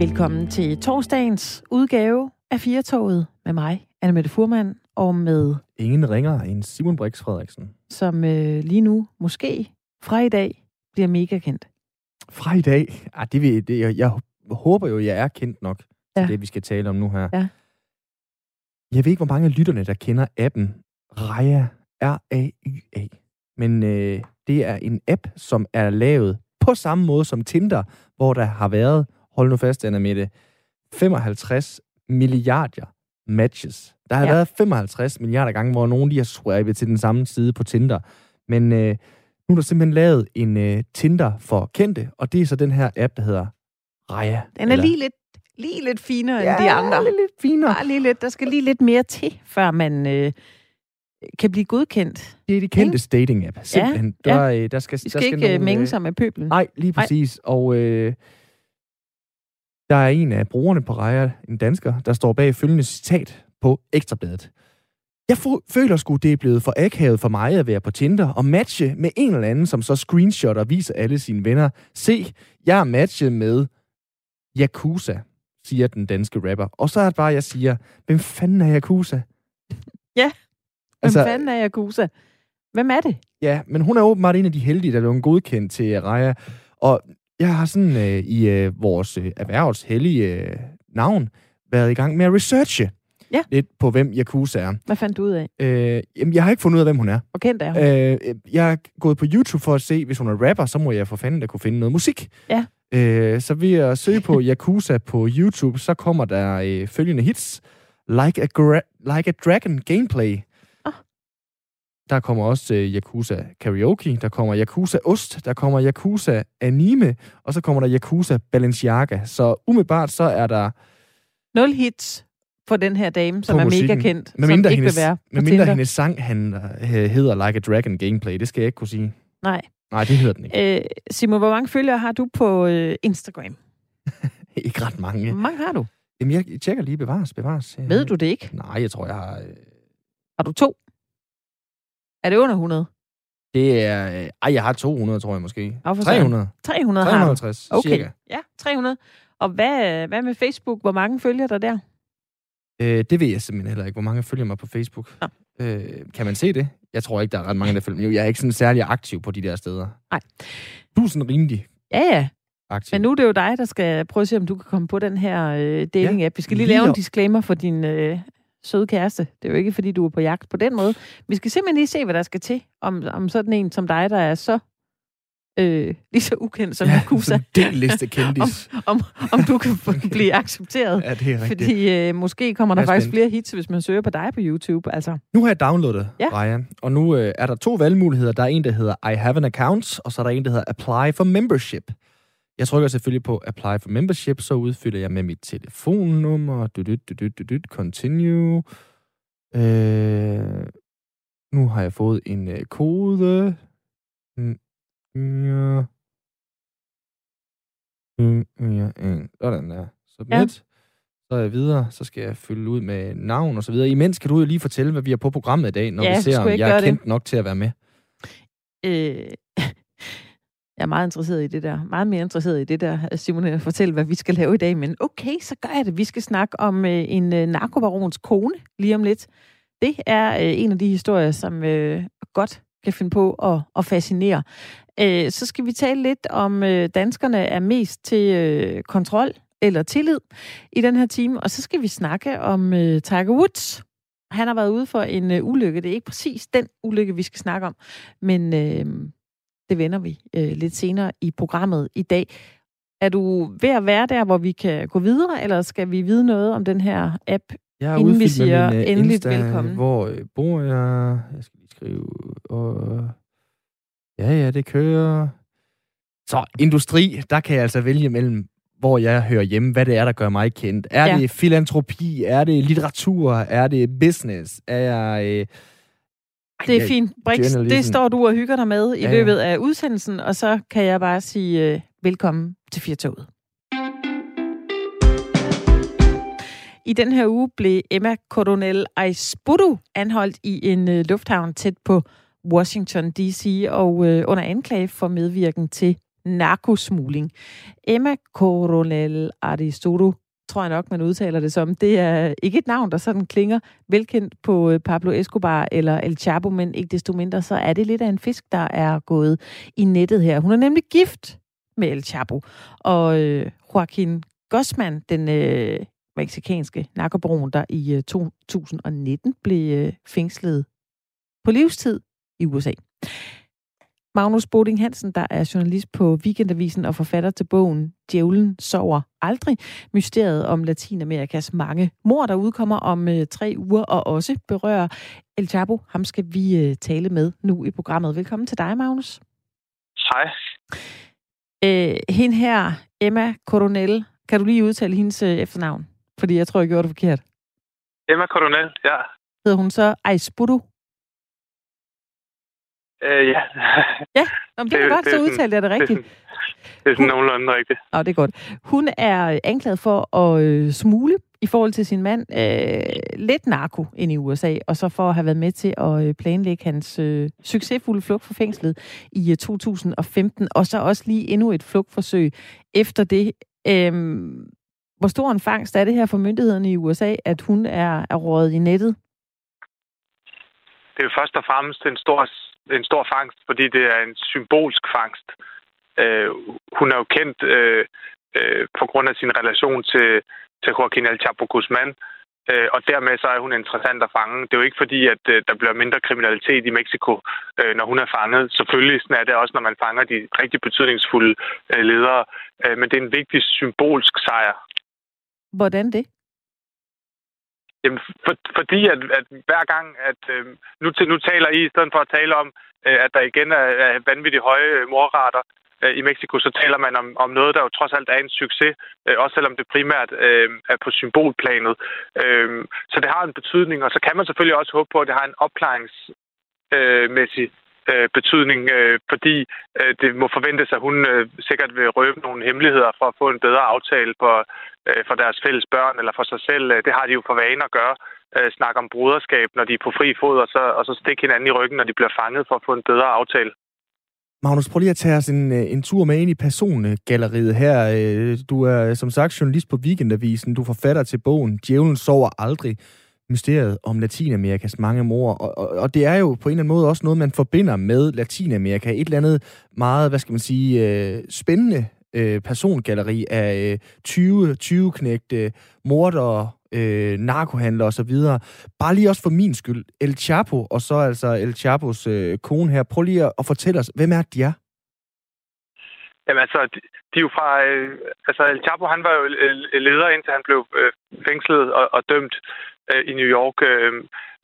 Velkommen til torsdagens udgave af Firtoget med mig, Anne Mette Furman, og med... Ingen ringer end Simon Brix Frederiksen. Som øh, lige nu, måske fra i dag, bliver mega kendt. Fra i dag? Ah, det, vil, det, jeg, jeg håber jo, jeg er kendt nok ja. til det, vi skal tale om nu her. Ja. Jeg ved ikke, hvor mange af lytterne, der kender appen Raya, R-A-Y-A. Men øh, det er en app, som er lavet på samme måde som Tinder, hvor der har været, hold nu fast, Anna Mette, 55 milliarder matches. Der har ja. været 55 milliarder gange, hvor nogen de har swipet til den samme side på Tinder. Men øh, nu er der simpelthen lavet en øh, Tinder for kendte, og det er så den her app, der hedder Raya. Den er eller... lige lidt lige lidt finere ja, end de andre. Ja, lidt finere. Bare lige lidt. Der skal lige lidt mere til, før man øh, kan blive godkendt. Det er de kendte dating-app. Simpelthen. Ja, der, ja. Øh, der skal, de skal, der skal ikke nogle, mænge øh, sig med pøbelen. Nej, lige præcis. Nej. Og øh, der er en af brugerne på Raya, en dansker, der står bag følgende citat på Ekstrabladet. Jeg føler sgu, det er blevet for akavet for mig at være på Tinder og matche med en eller anden, som så screenshotter og viser alle sine venner. Se, jeg er matchet med Yakuza, siger den danske rapper. Og så er det bare, jeg siger, hvem fanden er Yakuza? Ja, hvem altså, fanden er Yakuza? Hvem er det? Ja, men hun er åbenbart en af de heldige, der blev godkendt til Raja. Og jeg har sådan øh, i øh, vores øh, erhvervshellige øh, navn været i gang med at researche ja. lidt på, hvem Yakuza er. Hvad fandt du ud af? Øh, jamen, jeg har ikke fundet ud af, hvem hun er. Hvor kendt er hun? Øh, jeg er gået på YouTube for at se, hvis hun er rapper, så må jeg for fanden da kunne finde noget musik. Ja. Øh, så ved at søge på Yakuza på YouTube, så kommer der øh, følgende hits. Like a, gra- like a Dragon Gameplay. Der kommer også øh, Yakuza Karaoke, der kommer Yakuza Ost, der kommer Yakuza Anime, og så kommer der Yakuza Balenciaga. Så umiddelbart så er der... Nul hits for den her dame, som er mega kendt, med mindre som ikke hendes, vil være Med mindre hendes sang han, øh, hedder Like a Dragon Gameplay, det skal jeg ikke kunne sige. Nej. Nej, det hedder den ikke. Øh, Simon, hvor mange følgere har du på øh, Instagram? ikke ret mange. Hvor mange har du? Jamen, jeg tjekker lige bevares, bevares. Ved du det ikke? Nej, jeg tror, jeg har... Øh... Har du to? Er det under 100? Det er... Øh... Ej, jeg har 200, tror jeg måske. 300. 300 har 350, okay. cirka. Ja, 300. Og hvad, hvad med Facebook? Hvor mange følger der der? Øh, det ved jeg simpelthen heller ikke. Hvor mange følger mig på Facebook? Ja. Øh, kan man se det? Jeg tror ikke, der er ret mange, der følger mig. Jeg er ikke sådan særlig aktiv på de der steder. Nej. Du er sådan rimelig Ja, ja. Aktiv. Men nu er det jo dig, der skal prøve at se, om du kan komme på den her øh, dating-app. Ja, Vi skal lige, lige lave en disclaimer for din øh, søde kæreste. Det er jo ikke, fordi du er på jagt på den måde. Vi skal simpelthen lige se, hvad der skal til, om, om sådan en som dig, der er så øh, lige så ukendt som ja, Kusa. Det liste kendis. om, om, om du kan blive accepteret. ja, det er rigtigt. Fordi øh, måske kommer der faktisk flere hits, hvis man søger på dig på YouTube. Altså. Nu har jeg downloadet ja. Ryan, og nu øh, er der to valgmuligheder. Der er en, der hedder I have an account, og så er der en, der hedder Apply for membership. Jeg trykker selvfølgelig på Apply for membership, så udfylder jeg med mit telefonnummer. Du, du, du, du, du, du, continue. Øh, nu har jeg fået en øh, kode. Mm, Ja. Mm, ja, sådan der. Submit. Ja. Så er jeg videre, så skal jeg fylde ud med navn og så videre. Imens kan du jo lige fortælle, hvad vi har på programmet i dag, når ja, vi ser, om jeg er kendt det. nok til at være med. Øh, jeg er meget interesseret i det der. Meget mere interesseret i det der, Simon, at fortælle, hvad vi skal lave i dag. Men okay, så gør jeg det. Vi skal snakke om øh, en øh, narkobarons kone lige om lidt. Det er øh, en af de historier, som øh, godt kan finde på at, at fascinere. Øh, så skal vi tale lidt om, øh, danskerne er mest til øh, kontrol eller tillid i den her time. Og så skal vi snakke om øh, Tiger Woods. Han har været ude for en øh, ulykke. Det er ikke præcis den ulykke, vi skal snakke om, men øh, det vender vi øh, lidt senere i programmet i dag. Er du ved at være der, hvor vi kan gå videre, eller skal vi vide noget om den her app, jeg inden vi siger min, uh, endeligt Insta, velkommen? Hvor øh, bor jeg? Jeg skal lige skrive... Og Ja, ja, det kører. Så industri, der kan jeg altså vælge mellem, hvor jeg hører hjemme, hvad det er, der gør mig kendt. Er ja. det filantropi? Er det litteratur? Er det business? Er jeg... Øh, det er fint. Brix, det står du og hygger dig med i ja, løbet af udsendelsen, og så kan jeg bare sige øh, velkommen til Firtoget. I den her uge blev Emma Coronel Aisbudu anholdt i en øh, lufthavn tæt på Washington D.C. og øh, under anklage for medvirken til narkosmugling. Emma Coronel Aristoro tror jeg nok, man udtaler det som. Det er ikke et navn, der sådan klinger velkendt på øh, Pablo Escobar eller El Chapo, men ikke desto mindre, så er det lidt af en fisk, der er gået i nettet her. Hun er nemlig gift med El Chapo, og øh, Joaquin Gosman, den øh, meksikanske narkobaron, der i øh, 2019 blev øh, fængslet på livstid i USA. Magnus Boding Hansen, der er journalist på Weekendavisen og forfatter til bogen Djævlen sover aldrig. Mysteriet om Latinamerikas mange mor, der udkommer om øh, tre uger og også berører El Chapo. Ham skal vi øh, tale med nu i programmet. Velkommen til dig, Magnus. Hej. Øh, hende her, Emma Coronel, kan du lige udtale hendes øh, efternavn? Fordi jeg tror, jeg gjorde det forkert. Emma Coronel, ja. Hedder hun så Aisbudu? Øh, ja. ja, Nå, det, det er godt, så udtalte jeg det rigtigt. Det, det er sådan nogenlunde rigtigt. Nå, det er godt. Hun er anklaget for at øh, smule i forhold til sin mand øh, lidt narko ind i USA, og så for at have været med til at øh, planlægge hans øh, succesfulde flugt fra fængslet i øh, 2015, og så også lige endnu et flugtforsøg efter det. Øh, hvor stor en fangst er det her for myndighederne i USA, at hun er, er rådet i nettet? Det er jo først og fremmest en stor en stor fangst, fordi det er en symbolsk fangst. Øh, hun er jo kendt øh, øh, på grund af sin relation til, til Joaquin El Chapo Guzman, øh, og dermed så er hun interessant at fange. Det er jo ikke fordi, at øh, der bliver mindre kriminalitet i Mexico, øh, når hun er fanget. Selvfølgelig sådan er det også, når man fanger de rigtig betydningsfulde øh, ledere, øh, men det er en vigtig symbolsk sejr. Hvordan det? Jamen, for, fordi at, at hver gang, at øh, nu, nu taler I, i stedet for at tale om, øh, at der igen er, er vanvittigt høje øh, morrater øh, i Mexico, så taler man om, om noget, der jo trods alt er en succes, øh, også selvom det primært øh, er på symbolplanet. Øh, så det har en betydning, og så kan man selvfølgelig også håbe på, at det har en opklaringsmæssig øh, Øh, betydning, øh, fordi øh, det må forventes, at hun øh, sikkert vil røbe nogle hemmeligheder for at få en bedre aftale for, øh, for deres fælles børn eller for sig selv. Øh, det har de jo for vane at gøre. Øh, snakke om bruderskab, når de er på fri fod, og så, og så stikke hinanden i ryggen, når de bliver fanget for at få en bedre aftale. Magnus, prøv lige at tage os en, øh, en tur med ind i persongalleriet her. Du er som sagt journalist på Weekendavisen. Du er forfatter til bogen Djævlen sover aldrig mysteriet om Latinamerikas mange mor. Og, og, og det er jo på en eller anden måde også noget, man forbinder med Latinamerika. Et eller andet meget, hvad skal man sige, øh, spændende øh, persongalleri af øh, 20, 20 knægte, mordere, øh, narkohandler og videre. Bare lige også for min skyld. El Chapo, og så altså El Chapos øh, kone her. Prøv lige at, at fortælle os, hvem er de er? Jamen altså, de, de er jo fra... Øh, altså, El Chapo, han var jo øh, leder, indtil han blev øh, fængslet og, og dømt øh, i New York. Øh,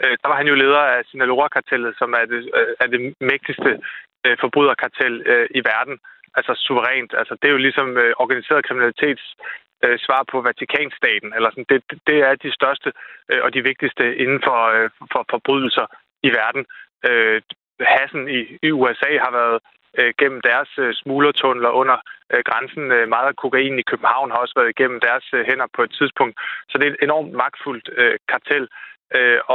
øh, der var han jo leder af Sinaloa-kartellet, som er det, øh, er det mægtigste øh, forbryderkartel øh, i verden. Altså suverænt. Altså, det er jo ligesom øh, organiseret kriminalitets øh, svar på Vatikanstaten. Eller sådan. Det, det er de største øh, og de vigtigste inden for, øh, for forbrydelser i verden. Øh, Hassen i, i USA har været øh, gennem deres øh, smuglertunneler under Øh, grænsen. Øh, meget af kokain i København har også været igennem deres øh, hænder på et tidspunkt. Så det er et enormt magtfuldt kartel.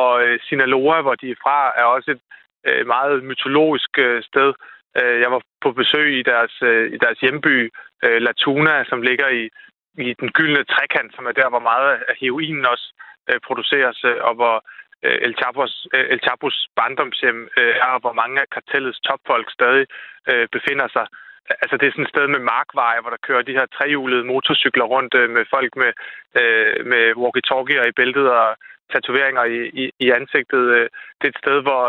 Og Sinaloa, hvor de er fra, er også et meget mytologisk sted. Jeg var på besøg i deres, i deres hjemby, Latuna, som ligger i, i den gyldne trekant, som er der, hvor meget af heroinen også produceres, og hvor El Chapos, El Chapos barndomshjem øh, er, hvor mange af kartellets topfolk stadig befinder sig. Altså, det er sådan et sted med markveje, hvor der kører de her trehjulede motorcykler rundt øh, med folk med, øh, med walkie-talkier i bæltet og tatoveringer i, i, i ansigtet. Øh, det er et sted, hvor,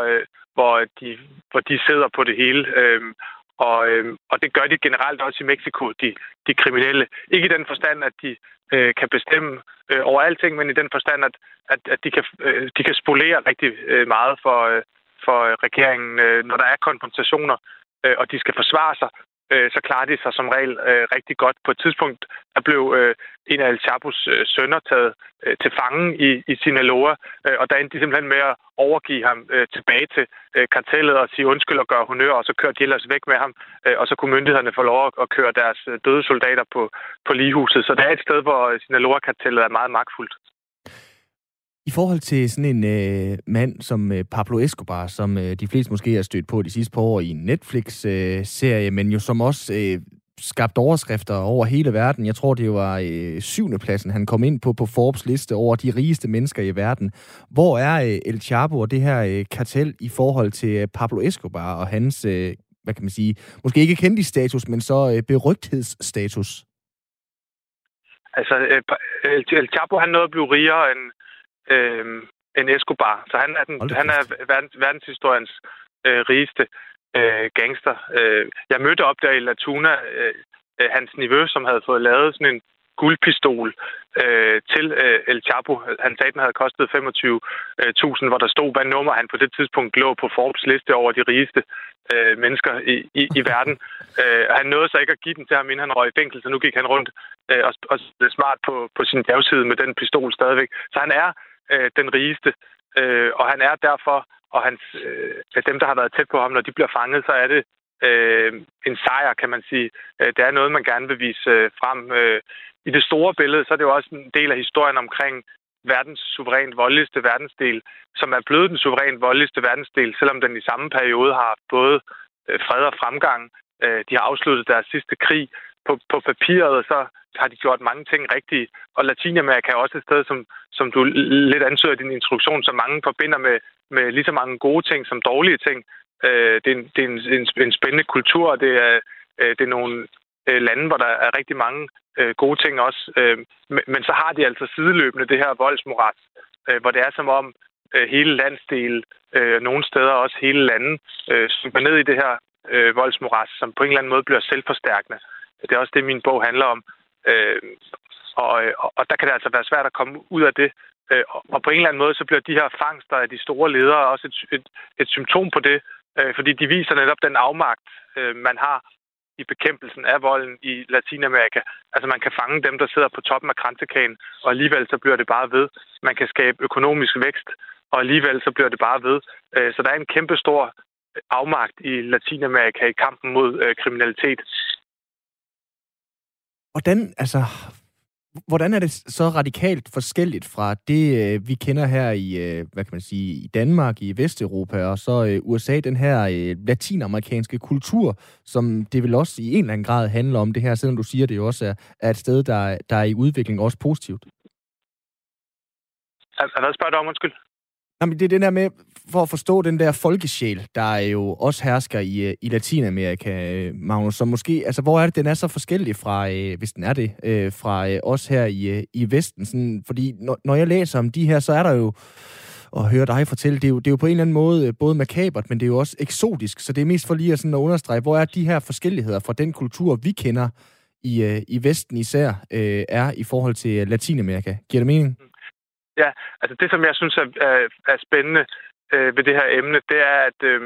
hvor, de, hvor de sidder på det hele. Øhm, og, øh, og det gør de generelt også i Mexico, de, de kriminelle. Ikke i den forstand, at de øh, kan bestemme øh, over alting, men i den forstand, at, at, at de, kan, øh, de kan spolere rigtig øh, meget for, øh, for regeringen, øh, når der er konfrontationer, øh, og de skal forsvare sig øh, så klarer de sig som regel øh, rigtig godt. På et tidspunkt der blev øh, en af El Chapos øh, sønner taget øh, til fange i, i Sinaloa, øh, og der endte de simpelthen med at overgive ham øh, tilbage til øh, kartellet og sige undskyld og gøre honør, og så kørte de ellers væk med ham, øh, og så kunne myndighederne få lov at køre deres øh, døde soldater på, på ligehuset. Så det er et sted, hvor øh, Sinaloa-kartellet er meget magtfuldt. I forhold til sådan en øh, mand som øh, Pablo Escobar, som øh, de fleste måske har stødt på de sidste par år i en Netflix-serie, øh, men jo som også øh, skabt overskrifter over hele verden. Jeg tror, det var øh, syvende pladsen, han kom ind på på Forbes liste over de rigeste mennesker i verden. Hvor er øh, El Chapo og det her øh, kartel i forhold til øh, Pablo Escobar og hans, øh, hvad kan man sige, måske ikke kendte status, men så øh, berygthedsstatus? Altså, øh, El Chapo, han nåede at blive rigere end, øh, end Escobar. Så han er, den, han er verdens, verdenshistoriens øh, rigeste øh, gangster. Øh, jeg mødte op der i Latuna øh, øh, hans niveau, som havde fået lavet sådan en guldpistol øh, til øh, El Chapo. Han sagde, den havde kostet 25.000, øh, hvor der stod, hvad nummer han på det tidspunkt lå på Forbes liste over de rigeste øh, mennesker i, i, i verden. Øh, han nåede så ikke at give den til ham, inden han røg i fængsel, så nu gik han rundt øh, og, og smart på, på sin bagside med den pistol stadigvæk. Så han er øh, den rigeste, øh, og han er derfor, og hans, øh, dem, der har været tæt på ham, når de bliver fanget, så er det øh, en sejr, kan man sige. Øh, det er noget, man gerne vil vise øh, frem. Øh, I det store billede, så er det jo også en del af historien omkring verdens suverænt voldeligste verdensdel, som er blevet den suverænt voldeligste verdensdel, selvom den i samme periode har både øh, fred og fremgang. Øh, de har afsluttet deres sidste krig. På, på papiret så har de gjort mange ting rigtige. Og Latinamerika er også et sted, som, som du lidt ansøger i din introduktion, som mange forbinder med, med lige så mange gode ting som dårlige ting. Øh, det er, en, det er en, en, en spændende kultur, og det er, øh, det er nogle øh, lande, hvor der er rigtig mange øh, gode ting også. Øh, men, men så har de altså sideløbende det her voldsmoras, øh, hvor det er som om øh, hele landsdel, øh, nogle steder også hele landet, øh, super ned i det her øh, voldsmoras, som på en eller anden måde bliver selvforstærkende. Det er også det, min bog handler om. Øh, og, og der kan det altså være svært at komme ud af det. Øh, og på en eller anden måde, så bliver de her fangster af de store ledere også et, et, et symptom på det, øh, fordi de viser netop den afmagt, øh, man har i bekæmpelsen af volden i Latinamerika. Altså man kan fange dem, der sidder på toppen af kransekagen, og alligevel så bliver det bare ved. Man kan skabe økonomisk vækst, og alligevel så bliver det bare ved. Øh, så der er en kæmpe stor afmagt i Latinamerika i kampen mod øh, kriminalitet. Hvordan, altså, Hvordan er det så radikalt forskelligt fra det, øh, vi kender her i, øh, hvad kan man sige, i Danmark, i Vesteuropa, og så øh, USA, den her latinamerikanske kultur, som det vil også i en eller anden grad handle om det her, selvom du siger, det jo også er, er et sted, der, der er i udvikling, også positivt? Altså, hvad spørger du om, undskyld? Jamen, det er den der med, for at forstå den der folkesjæl, der jo også hersker i, øh, i Latinamerika, øh, Magnus, så måske, altså hvor er det, den er så forskellig fra, øh, hvis den er det, øh, fra os her i, i Vesten? Sådan, fordi når, når jeg læser om de her, så er der jo, og høre dig fortælle, det er, jo, det er jo på en eller anden måde både makabert, men det er jo også eksotisk, så det er mest for lige at, sådan at understrege, hvor er de her forskelligheder fra den kultur, vi kender i, i Vesten især, er i forhold til Latinamerika. Giver det mening? Mm. Ja, altså det, som jeg synes er, er, er spændende øh, ved det her emne, det er, at, øh,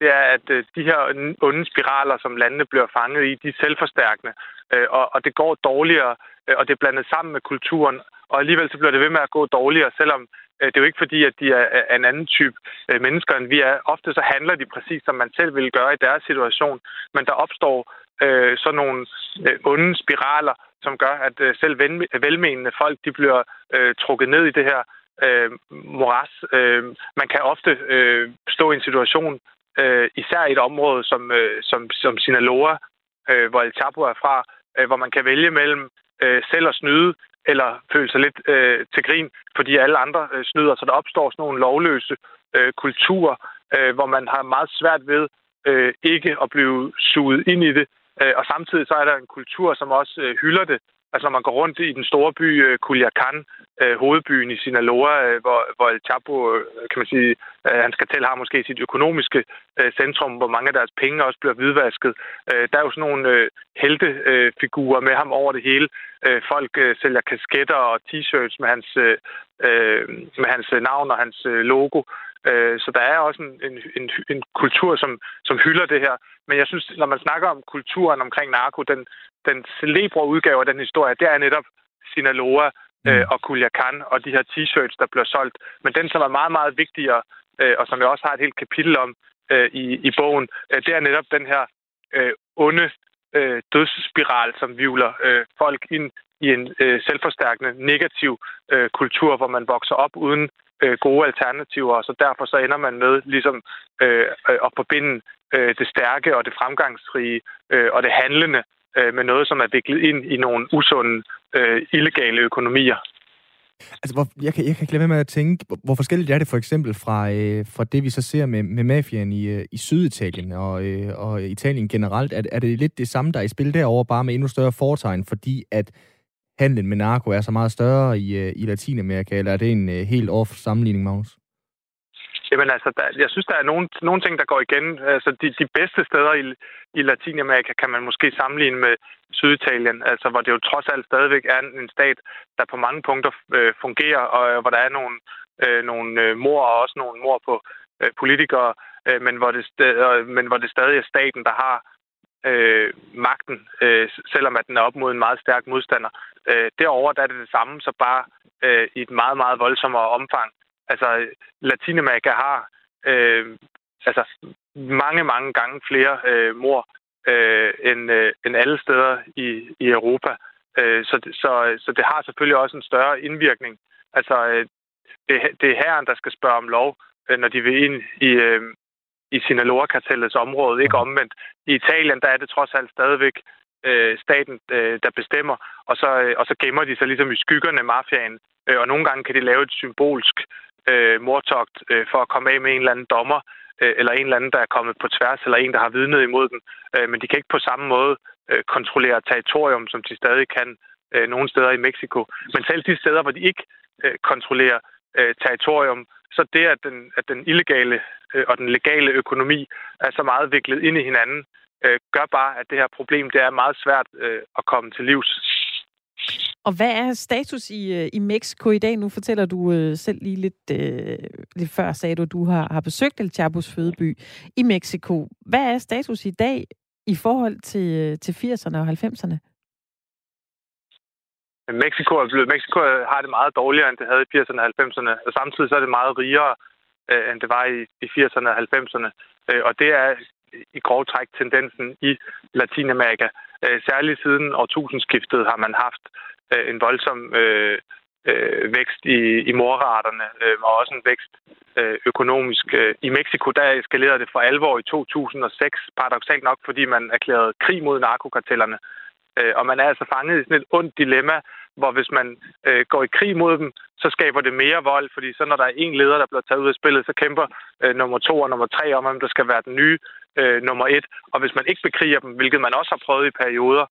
det er, at øh, de her onde spiraler, som landene bliver fanget i, de er selvforstærkende, øh, og, og det går dårligere, øh, og det er blandet sammen med kulturen, og alligevel så bliver det ved med at gå dårligere, selvom øh, det er jo ikke fordi, at de er, er en anden type øh, mennesker, end vi er. Ofte så handler de præcis, som man selv ville gøre i deres situation, men der opstår øh, sådan nogle øh, onde spiraler, som gør, at øh, selv ven, velmenende folk de bliver øh, trukket ned i det her øh, moras. Øh, man kan ofte øh, stå i en situation, øh, især i et område som, øh, som, som Sinaloa, øh, hvor El Chapo er fra, øh, hvor man kan vælge mellem øh, selv at snyde eller føle sig lidt øh, til grin, fordi alle andre øh, snyder. Så der opstår sådan nogle lovløse øh, kulturer, øh, hvor man har meget svært ved øh, ikke at blive suget ind i det, Øh, og samtidig så er der en kultur, som også øh, hylder det. Altså når man går rundt i den store by øh, Culiacan, hovedbyen i Sinaloa, hvor, hvor El Chapo, kan man sige, hans kartel har måske sit økonomiske centrum, hvor mange af deres penge også bliver hvidvasket. Der er jo sådan nogle heltefigurer med ham over det hele. Folk sælger kasketter og t-shirts med hans, med hans navn og hans logo. Øh, så der er også en, en, en, en kultur, som, som hylder det her. Men jeg synes, når man snakker om kulturen omkring narko, den, den celebre udgave af den historie, det er netop Sinaloa øh, mm. og Culiacan og de her t-shirts, der bliver solgt. Men den, som er meget, meget vigtigere, øh, og som jeg også har et helt kapitel om øh, i, i bogen, øh, det er netop den her øh, onde øh, dødsspiral, som vivler øh, folk ind i en øh, selvforstærkende negativ øh, kultur, hvor man vokser op uden øh, gode alternativer, og så derfor så ender man med ligesom øh, øh, at forbinde øh, det stærke og det fremgangsrige øh, og det handlende øh, med noget, som er viklet ind i nogle usunde, øh, illegale økonomier. Altså, hvor, jeg, kan, jeg kan ikke lade være med at tænke, hvor, hvor forskelligt er det for eksempel fra, øh, fra det, vi så ser med, med mafiaen i, øh, i Syditalien og, øh, og Italien generelt. Er, er det lidt det samme, der er i spil derovre, bare med endnu større foretegn, fordi at handlen med narko er så meget større i, øh, i Latinamerika, eller er det en øh, helt off sammenligning, Magnus? Jamen altså, der, jeg synes, der er nogle, nogle ting, der går igen. Altså, de, de bedste steder i, i Latinamerika kan man måske sammenligne med Syditalien, altså hvor det jo trods alt stadigvæk er en, en stat, der på mange punkter øh, fungerer, og øh, hvor der er nogle, øh, nogle øh, mor og også nogle mor på øh, politikere, øh, men, hvor det, øh, men hvor det stadig er staten, der har øh, magten, øh, selvom at den er op mod en meget stærk modstander. Øh, derover der er det det samme, så bare øh, i et meget, meget voldsommere omfang. Altså, Latinamerika har øh, altså mange, mange gange flere øh, mor øh, end, øh, end alle steder i, i Europa. Øh, så, så, så det har selvfølgelig også en større indvirkning. Altså, øh, det, det er herren, der skal spørge om lov, øh, når de vil ind i, øh, i Sinaloa-kartellets område, ikke omvendt. I Italien, der er det trods alt stadigvæk øh, staten, øh, der bestemmer, og så, øh, og så gemmer de sig ligesom i skyggerne mafiaen, øh, og nogle gange kan de lave et symbolsk øh, mortogt øh, for at komme af med en eller anden dommer, øh, eller en eller anden, der er kommet på tværs, eller en, der har vidnet imod dem. Øh, men de kan ikke på samme måde øh, kontrollere territorium, som de stadig kan øh, nogle steder i Mexico. Men selv de steder, hvor de ikke øh, kontrollerer øh, territorium, så det, at den, at den illegale øh, og den legale økonomi er så meget viklet ind i hinanden, øh, gør bare, at det her problem det er meget svært øh, at komme til livs. Og hvad er status i, øh, i Mexico i dag? Nu fortæller du øh, selv lige lidt, øh, lidt før, sagde du, du har, har besøgt El Chapos fødeby i Mexico. Hvad er status i dag i forhold til, øh, til 80'erne og 90'erne? Mexico, er blevet, Mexico har det meget dårligere, end det havde i 80'erne og 90'erne. Og samtidig så er det meget rigere, øh, end det var i, i 80'erne og 90'erne. Øh, og det er i grov træk tendensen i Latinamerika. Øh, særligt siden årtusindskiftet har man haft øh, en voldsom øh, øh, vækst i, i morraterne, øh, og også en vækst øh, økonomisk. Øh, I Mexico der eskalerede det for alvor i 2006, paradoxalt nok, fordi man erklærede krig mod narkokartellerne. Øh, Øh, og man er altså fanget i sådan et ondt dilemma, hvor hvis man øh, går i krig mod dem, så skaber det mere vold, fordi så når der er en leder, der bliver taget ud af spillet, så kæmper øh, nummer to og nummer tre om, hvem der skal være den nye øh, nummer et. Og hvis man ikke bekriger dem, hvilket man også har prøvet i perioder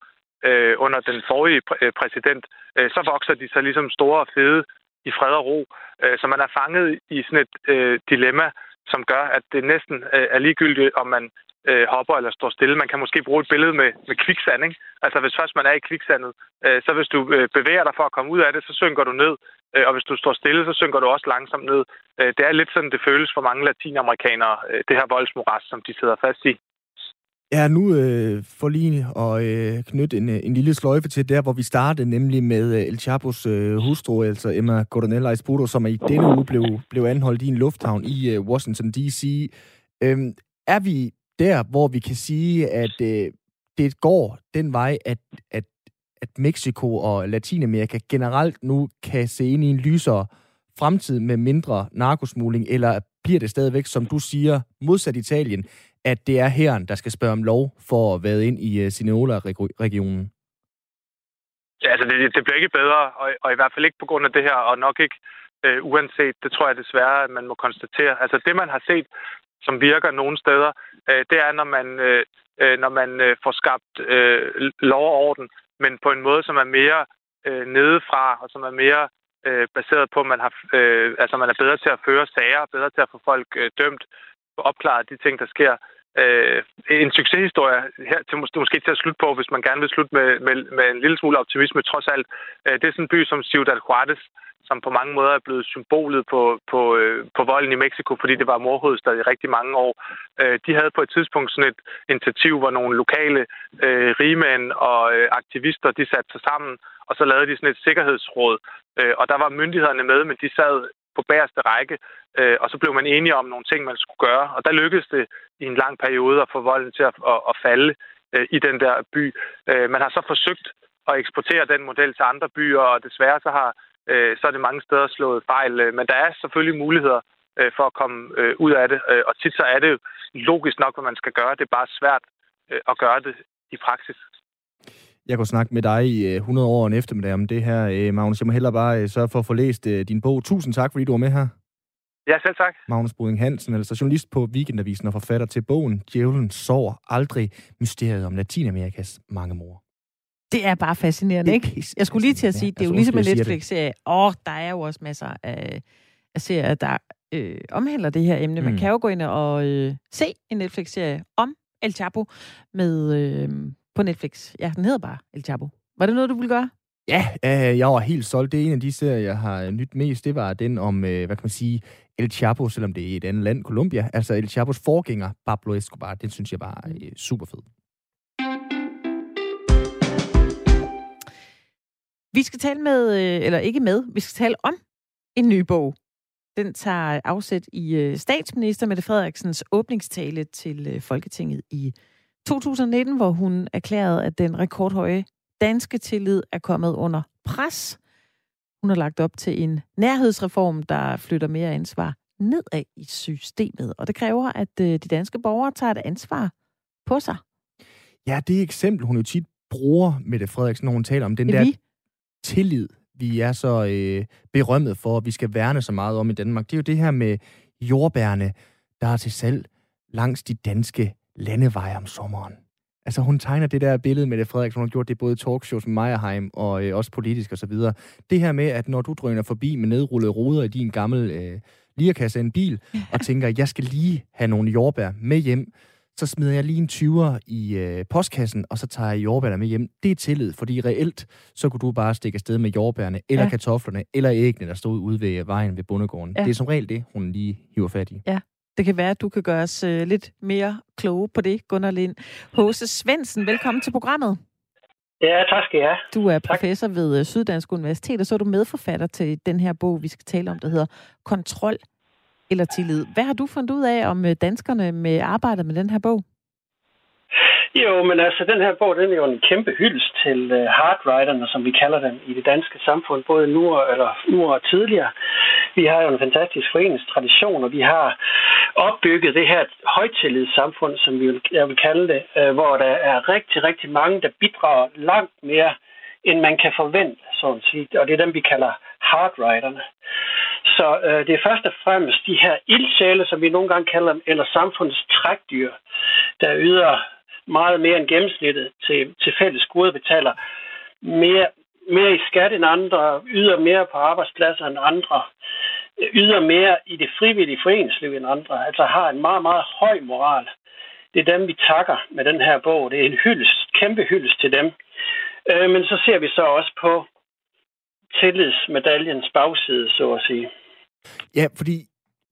øh, under den forrige præ- øh, præsident, øh, så vokser de så ligesom store og fede i fred og ro. Øh, så man er fanget i sådan et øh, dilemma, som gør, at det næsten øh, er ligegyldigt, om man øh, hopper eller står stille. Man kan måske bruge et billede med, med kviksand. Ikke? Altså hvis først man er i kviksandet, øh, så hvis du øh, bevæger dig for at komme ud af det, så synker du ned. Øh, og hvis du står stille, så synker du også langsomt ned. Øh, det er lidt sådan, det føles for mange latinamerikanere, øh, det her voldsmoras, som de sidder fast i. Ja, nu øh, for lige at øh, knytte en, øh, en lille sløjfe til der, hvor vi startede, nemlig med øh, El Chapos øh, hustru, altså Emma Coronella Espuro, som i denne uge blev, blev anholdt i en lufthavn i øh, Washington D.C. Øhm, er vi der, hvor vi kan sige, at øh, det går den vej, at, at, at Mexico og Latinamerika generelt nu kan se ind i en lysere fremtid med mindre narkosmugling, eller bliver det stadigvæk, som du siger, modsat Italien, at det er herren, der skal spørge om lov for at være ind i øh, uh, Sineola-regionen? Ja, altså det, det bliver ikke bedre, og, og i hvert fald ikke på grund af det her, og nok ikke øh, uanset, det tror jeg desværre, at man må konstatere. Altså det, man har set som virker nogle steder, øh, det er, når man, øh, øh, når man øh, får skabt øh, lov og orden, men på en måde, som er mere øh, nedefra, og som er mere øh, baseret på, at man, har, øh, altså, man er bedre til at føre sager, bedre til at få folk øh, dømt, opklaret de ting, der sker. Øh, en succeshistorie her til måske, måske til at slutte på, hvis man gerne vil slutte med, med, med en lille smule optimisme trods alt. Øh, det er sådan en by som Ciudad Juarez, som på mange måder er blevet symbolet på, på, øh, på volden i Mexico, fordi det var morhovedstad i rigtig mange år. Øh, de havde på et tidspunkt sådan et initiativ, hvor nogle lokale øh, rigmænd og øh, aktivister, de satte sig sammen, og så lavede de sådan et sikkerhedsråd. Øh, og der var myndighederne med, men de sad på bagerste række, øh, og så blev man enige om nogle ting, man skulle gøre. Og der lykkedes det i en lang periode at få volden til at, at, at falde øh, i den der by. Øh, man har så forsøgt at eksportere den model til andre byer, og desværre så har øh, så er det mange steder slået fejl. Øh, men der er selvfølgelig muligheder øh, for at komme øh, ud af det, og tit så er det jo logisk nok, hvad man skal gøre. Det er bare svært øh, at gøre det i praksis. Jeg kunne snakke med dig i 100 år en eftermiddag om det her, Magnus. Jeg må hellere bare sørge for at få læst din bog. Tusind tak, fordi du var med her. Ja, selv tak. Magnus Boding Hansen, altså journalist på Weekendavisen og forfatter til bogen Djævlen sår aldrig mysteriet om Latinamerikas mange mor. Det er bare fascinerende, ikke? Jeg skulle lige til at sige, ja, det er jo altså, ligesom en Netflix-serie. Åh, oh, der er jo også masser af, af serier, der øh, omhandler det her emne. Man mm. kan jo gå ind og øh, se en Netflix-serie om El Chapo med, øh, på Netflix. Ja, den hedder bare El Chapo. Var det noget, du ville gøre? Ja, øh, jeg var helt solgt. Det er en af de serier, jeg har nyt mest. Det var den om, øh, hvad kan man sige, El Chapo, selvom det er et andet land, Colombia. Altså El Chapos forgænger, Pablo Escobar. Den synes jeg var øh, super fed. Vi skal tale med, øh, eller ikke med, vi skal tale om en ny bog. Den tager afsæt i øh, statsminister Mette Frederiksens åbningstale til øh, Folketinget i 2019, hvor hun erklærede, at den rekordhøje danske tillid er kommet under pres. Hun har lagt op til en nærhedsreform, der flytter mere ansvar nedad i systemet. Og det kræver, at de danske borgere tager et ansvar på sig. Ja, det eksempel, hun jo tit bruger, Mette Frederiksen, når hun taler om den der vi? Tillid, vi er så øh, berømmet for, at vi skal værne så meget om i Danmark. Det er jo det her med jordbærne, der er til salg langs de danske landeveje om sommeren. Altså hun tegner det der billede med det, Frederik, hun har gjort det både i talkshows med Meierheim og øh, også politisk osv. Det her med, at når du drøner forbi med nedrullede ruder i din gamle øh, lierkasse af en bil, og tænker, jeg skal lige have nogle jordbær med hjem, så smider jeg lige en 20'er i øh, postkassen, og så tager jeg jordbærne med hjem. Det er tillid, fordi reelt, så kunne du bare stikke afsted med jordbærne, eller ja. kartoflerne, eller æggene, der stod ude ved vejen ved bundegården. Ja. Det er som regel det, hun lige hiver fat i. Ja. Det kan være, at du kan gøre os øh, lidt mere kloge på det, Gunnar Lind. Hose Svendsen, velkommen til programmet. Ja, tak skal jeg have. Du er professor tak. ved øh, Syddansk Universitet, og så er du medforfatter til den her bog, vi skal tale om, der hedder Kontrol eller tillid. Hvad har du fundet ud af om øh, danskerne med arbejdet med den her bog? Jo, men altså, den her bog, den er jo en kæmpe hyldest til øh, uh, hardwriterne, som vi kalder dem i det danske samfund, både nu og, eller nu og tidligere. Vi har jo en fantastisk foreningstradition, og vi har opbygget det her højtillidssamfund, som vi vil, jeg vil kalde det, uh, hvor der er rigtig, rigtig mange, der bidrager langt mere, end man kan forvente, sådan set. Og det er dem, vi kalder hardwriterne. Så øh, det er først og fremmest de her ildsjæle, som vi nogle gange kalder dem, eller samfundets trækdyr, der yder meget mere end gennemsnittet til, til fælles gode betaler mere, mere i skat end andre, yder mere på arbejdspladser end andre, yder mere i det frivillige foreningsliv end andre, altså har en meget, meget høj moral. Det er dem, vi takker med den her bog. Det er en hyldest, kæmpe hyldest til dem. Øh, men så ser vi så også på tillidsmedaljens bagside, så at sige. Ja, fordi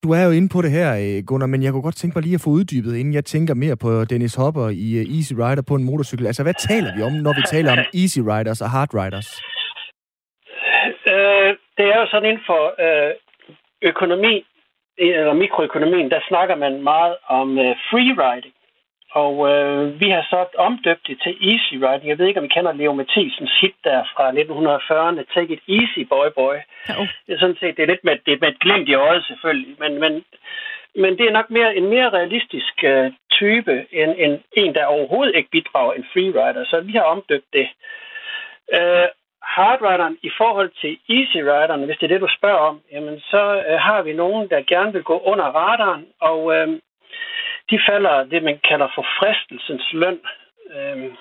du er jo inde på det her, øh, Gunnar, men jeg kunne godt tænke mig lige at få uddybet, inden jeg tænker mere på Dennis Hopper i øh, Easy Rider på en motorcykel. Altså, hvad taler vi om, når vi taler om Easy Riders og Hard Riders? Øh, det er jo sådan inden for øh, økonomi, eller mikroøkonomien, der snakker man meget om øh, free riding. Og øh, vi har så omdøbt det til Easy Riding. Jeg ved ikke, om I kender Leo Mathisens hit der fra 1940'erne, Take it easy, boy, boy. Oh. Det er sådan set, det er lidt med, det er med et glimt i øjet selvfølgelig, men, men, men det er nok mere en mere realistisk uh, type end, end en, der overhovedet ikke bidrager en freerider. Så vi har omdøbt det. Uh, hardrideren i forhold til easy rideren, hvis det er det, du spørger om, jamen så uh, har vi nogen, der gerne vil gå under radaren, og uh, de falder det, man kalder for fristelsens løn. Øh,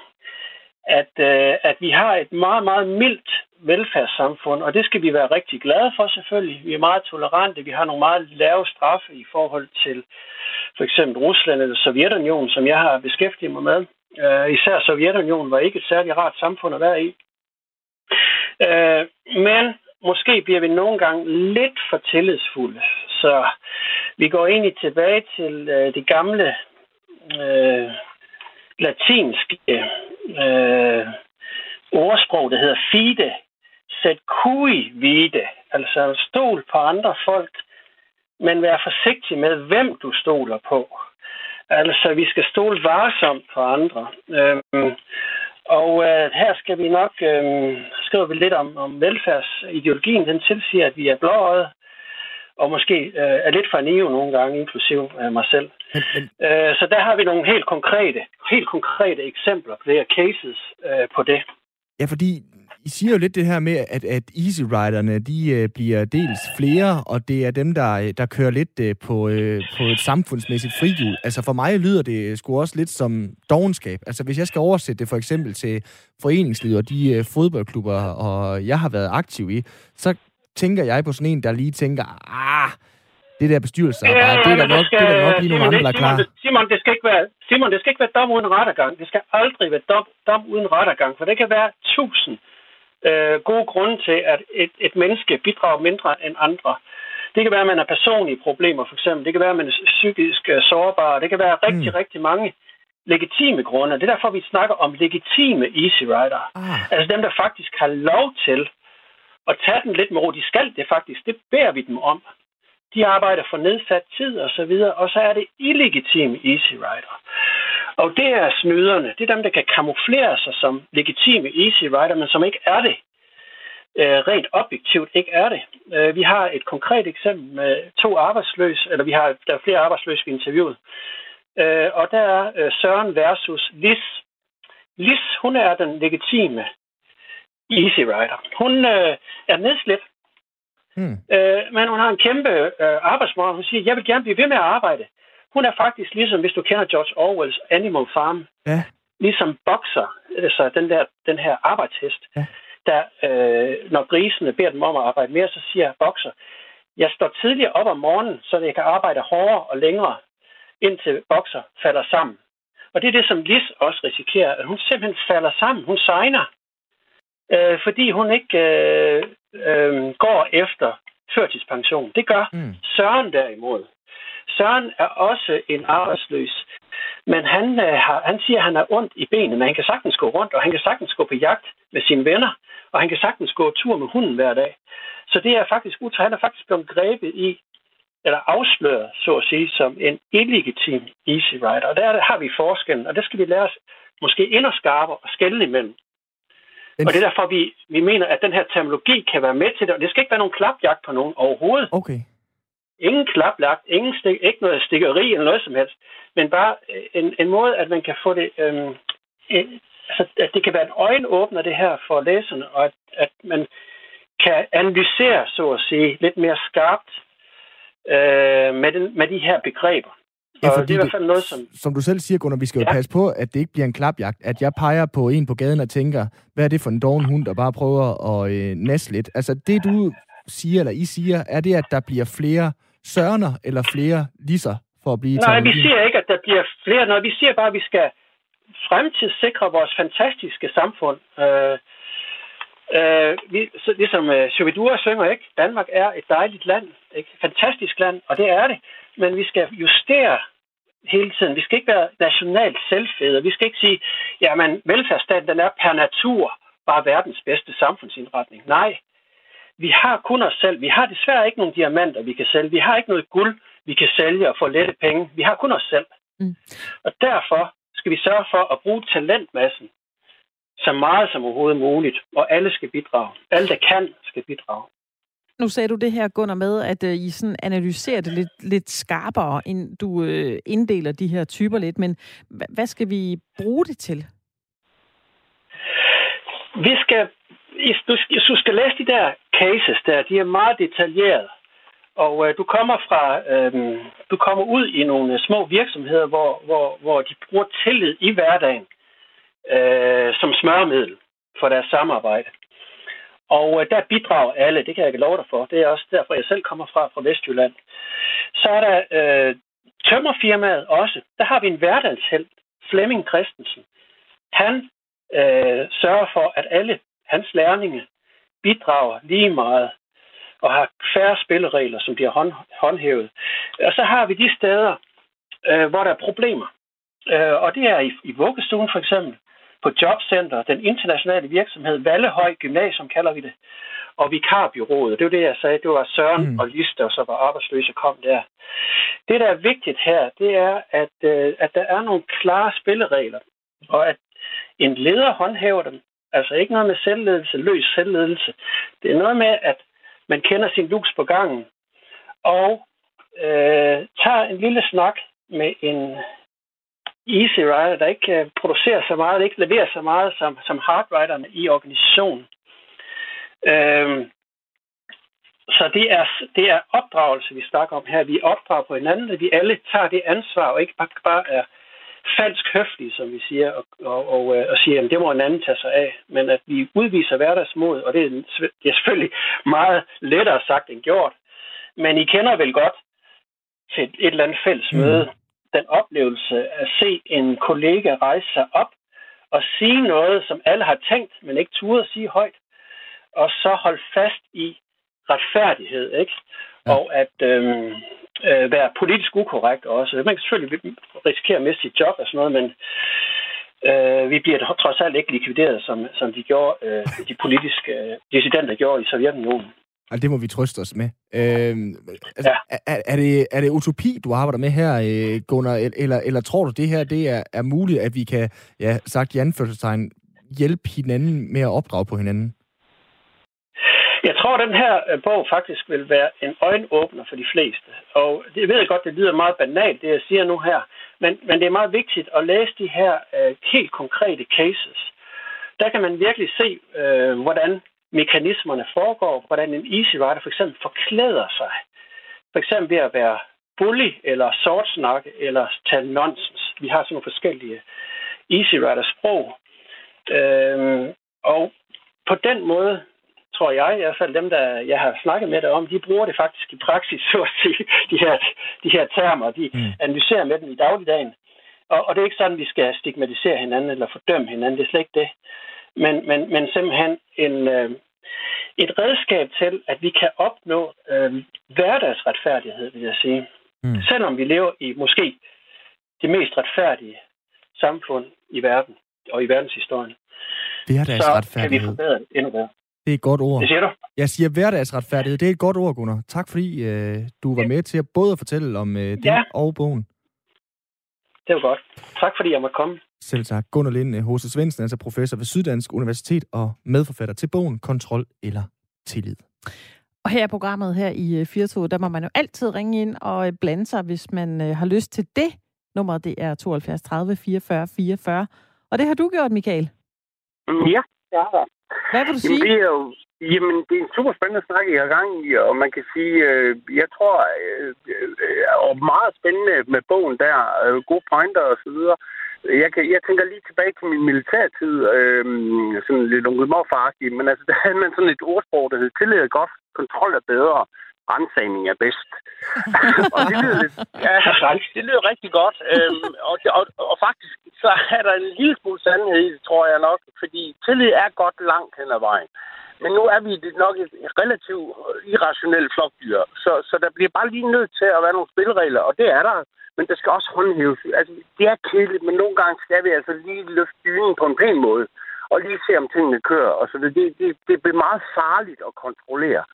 at, øh, at vi har et meget, meget mildt velfærdssamfund, og det skal vi være rigtig glade for selvfølgelig. Vi er meget tolerante, vi har nogle meget lave straffe i forhold til for eksempel Rusland eller Sovjetunionen, som jeg har beskæftiget mig med. Øh, især Sovjetunionen var ikke et særligt rart samfund at være i. Øh, men måske bliver vi nogle gange lidt for tillidsfulde. Så vi går egentlig tilbage til øh, det gamle øh, latinske øh, ordsprog, der hedder fide, sæt kui vide, altså stol på andre folk, men vær forsigtig med, hvem du stoler på. Altså, vi skal stole varsomt på andre. Øhm, og øh, her skal vi nok øh, skrive vi lidt om, om velfærdsideologien. Den tilsiger, at vi er blåøjet, og måske øh, er lidt for naiv nogle gange, inklusiv øh, mig selv. øh, så der har vi nogle helt konkrete, helt konkrete eksempler på det her cases øh, på det. Ja, fordi I siger jo lidt det her med, at, at Easy Riderne, de øh, bliver dels flere, og det er dem, der, øh, der kører lidt øh, på, øh, på et samfundsmæssigt frihjul. Altså for mig lyder det sgu også lidt som dogenskab. Altså hvis jeg skal oversætte det for eksempel til foreningslivet og de øh, fodboldklubber, og jeg har været aktiv i, så tænker jeg på sådan en, der lige tænker, ah, det der bestyrelsesarbejde, ja, det er der nok, skal, det er der nok lige nogle andre, der er klar. Simon, det skal ikke være, Simon, det skal ikke være dom uden rettergang. Det skal aldrig være dom, dom uden rettergang, for det kan være tusind øh, gode grunde til, at et, et menneske bidrager mindre end andre. Det kan være, at man har personlige problemer, for eksempel. Det kan være, at man er psykisk øh, sårbar. Det kan være rigtig, mm. rigtig mange legitime grunde. Det er derfor, vi snakker om legitime easy rider. Ah. Altså dem, der faktisk har lov til at tage den lidt med ro. De skal det faktisk. Det beder vi dem om. De arbejder for nedsat tid og så videre, og så er det illegitime easy rider. Og det er snyderne. Det er dem, der kan kamuflere sig som legitime easy rider, men som ikke er det. Øh, rent objektivt ikke er det. Øh, vi har et konkret eksempel med to arbejdsløse, eller vi har der er flere arbejdsløse, vi interviewet. Øh, og der er øh, Søren versus Lis. Lis, hun er den legitime easy rider. Hun øh, er nedslidt, Hmm. Øh, men hun har en kæmpe øh, arbejdsmoral. Hun siger, jeg vil gerne blive ved med at arbejde. Hun er faktisk ligesom, hvis du kender George Orwells Animal Farm, ja. ligesom bokser, altså den, der, den her arbejdshest, ja. der øh, når grisene beder dem om at arbejde mere, så siger bokser, jeg står tidligere op om morgenen, så jeg kan arbejde hårdere og længere, indtil bokser falder sammen. Og det er det, som Lis også risikerer, at hun simpelthen falder sammen. Hun signer, øh, fordi hun ikke øh, øh, går efter førtidspension. Det gør mm. Søren derimod. Søren er også en arbejdsløs, men han, øh, har, han siger, at han har ondt i benene, men han kan sagtens gå rundt, og han kan sagtens gå på jagt med sine venner, og han kan sagtens gå tur med hunden hver dag. Så det er faktisk utræ. Han er faktisk blevet grebet i, eller afsløret, så at sige, som en illegitim easy rider. Og der har vi forskellen, og det skal vi lære os måske endnu skarpere og skælde imellem. Og det er derfor, vi, vi mener, at den her terminologi kan være med til det, og det skal ikke være nogen klapjagt på nogen overhovedet. Okay. Ingen klaplagt, ingen stik, ikke noget stikkeri eller noget som helst, men bare øh, en, en måde, at man kan få det, øhm, en, altså, at det kan være en øjenåbner det her for læserne, og at, at man kan analysere, så at sige, lidt mere skarpt øh, med, den, med de her begreber. Ja, fordi det er i hvert fald noget, som... Som du selv siger, Gunnar, vi skal jo ja. passe på, at det ikke bliver en klapjagt. At jeg peger på en på gaden og tænker, hvad er det for en doven hund, der bare prøver at øh, næste lidt? Altså, det du siger, eller I siger, er det, at der bliver flere sørner eller flere lisser for at blive Nej, vi siger ikke, at der bliver flere. Når vi siger bare, at vi skal fremtidssikre vores fantastiske samfund. Øh, øh, vi, så, ligesom øh, Shubidua synger, ikke? Danmark er et dejligt land, ikke? fantastisk land, og det er det. Men vi skal justere hele tiden. Vi skal ikke være nationalt selvfede. Vi skal ikke sige, jamen velfærdsstaten den er per natur bare verdens bedste samfundsindretning. Nej, vi har kun os selv. Vi har desværre ikke nogen diamanter, vi kan sælge. Vi har ikke noget guld, vi kan sælge og få lette penge. Vi har kun os selv. Mm. Og derfor skal vi sørge for at bruge talentmassen så meget som overhovedet muligt. Og alle skal bidrage. Alle, der kan, skal bidrage. Nu sagde du det her, Gunnar, med, at øh, I sådan analyserer det lidt, lidt skarpere, end du øh, inddeler de her typer lidt. Men hvad skal vi bruge det til? Vi skal, du, du skal læse de der cases der, de er meget detaljerede. Og øh, du kommer fra, øh, du kommer ud i nogle øh, små virksomheder, hvor, hvor, hvor de bruger tillid i hverdagen øh, som smørmiddel for deres samarbejde. Og øh, der bidrager alle, det kan jeg love dig for. Det er også derfor, jeg selv kommer fra, fra Vestjylland. Så er der øh, tømmerfirmaet også. Der har vi en hverdagshelt, Flemming Christensen. Han øh, sørger for, at alle hans lærlinge bidrager lige meget og har færre spilleregler, som bliver hånd, håndhævet. Og så har vi de steder, øh, hvor der er problemer. Øh, og det er i, i vuggestuen for eksempel på Jobcenter, den internationale virksomhed Vallehøj Gymnasium kalder vi det, og vikarbyrået. Det var det, jeg sagde. Det var Søren mm. og Liste, og så var arbejdsløse kom der. Det, der er vigtigt her, det er, at, øh, at der er nogle klare spilleregler, og at en leder håndhæver dem. Altså ikke noget med selvledelse, løs selvledelse. Det er noget med, at man kender sin lus på gangen, og øh, tager en lille snak med en Easy Rider, der ikke øh, producerer så meget, der ikke leverer så meget som, som Hard Riderne i organisationen. Øhm, så det er, det er opdragelse, vi snakker om her. Vi opdrager på hinanden, at vi alle tager det ansvar, og ikke bare, bare er falsk høflige, som vi siger, og, og, og, øh, og siger, at det må en anden tage sig af. Men at vi udviser hverdagsmod, og det er, det er selvfølgelig meget lettere sagt end gjort. Men I kender vel godt til et, et eller andet fælles mm. møde, den oplevelse at se en kollega rejse sig op og sige noget, som alle har tænkt, men ikke turde at sige højt, og så holde fast i retfærdighed, ikke? Ja. Og at øhm, øh, være politisk ukorrekt også. Man kan selvfølgelig risikere at miste sit job og sådan noget, men øh, vi bliver trods alt ikke likvideret, som, som de gjorde, øh, de politiske øh, dissidenter gjorde i Sovjetunionen. Altså, det må vi trøste os med. Øh, altså, ja. er, er, det, er det utopi, du arbejder med her, øh, Gunnar, eller, eller tror du, det her det er, er muligt, at vi kan, ja, sagt i anførselstegn, hjælpe hinanden med at opdrage på hinanden? Jeg tror, at den her øh, bog faktisk vil være en øjenåbner for de fleste. Og det ved jeg godt, det lyder meget banalt, det jeg siger nu her. Men, men det er meget vigtigt at læse de her øh, helt konkrete cases. Der kan man virkelig se, øh, hvordan mekanismerne foregår, hvordan en easy rider for eksempel forklæder sig. For eksempel ved at være bully eller sortsnakke eller tale nonsens. Vi har sådan nogle forskellige easy rider sprog. Øh, og på den måde tror jeg, i hvert fald dem, der jeg har snakket med dig om, de bruger det faktisk i praksis, så at sige, de her, de her termer. De mm. analyserer med dem i dagligdagen. Og, og det er ikke sådan, vi skal stigmatisere hinanden eller fordømme hinanden. Det er slet ikke det. Men, men, men simpelthen en, øh, et redskab til, at vi kan opnå øh, hverdagsretfærdighed, vil jeg sige. Mm. Selvom vi lever i måske det mest retfærdige samfund i verden og i verdenshistorien. Så kan vi forbedre det endnu bedre. Det er et godt ord. Det siger du. Jeg siger hverdagsretfærdighed. Det er et godt ord, Gunnar. Tak fordi øh, du var med til at både at fortælle om øh, det ja. og bogen. Det var godt. Tak fordi jeg måtte komme. Selv tak. Gunnar Lind H.C. Svendsen, altså professor ved Syddansk Universitet og medforfatter til bogen Kontrol eller Tillid. Og her i programmet her i 4 øh, der må man jo altid ringe ind og øh, blande sig, hvis man øh, har lyst til det. Nummeret det er 72 30 44 44. Og det har du gjort, Michael. Ja, det har hvad vil du sige? Jamen, det er jo, jamen, det er en super spændende snak, I har gang i, og man kan sige, øh, jeg tror, øh, øh, og meget spændende med bogen der, øh, gode pointer og så videre. Jeg, kan, jeg tænker lige tilbage til min militærtid, øh, sådan lidt onkel men altså, der havde man sådan et ordsprog, der hed, tillid er godt, kontrol er bedre rensagning er bedst. og det lyder, lidt, ja, det lyder rigtig godt. Øhm, og, og, og faktisk så er der en lille smule sandhed i det, tror jeg nok, fordi tillid er godt langt hen ad vejen. Men nu er vi nok et relativt øh, irrationelt flokdyr, så, så der bliver bare lige nødt til at være nogle spilleregler, og det er der. Men der skal også håndhæves. Altså, det er kedeligt, men nogle gange skal vi altså lige løfte dynen på en pæn måde, og lige se, om tingene kører. Og så det, det, det bliver meget farligt at kontrollere.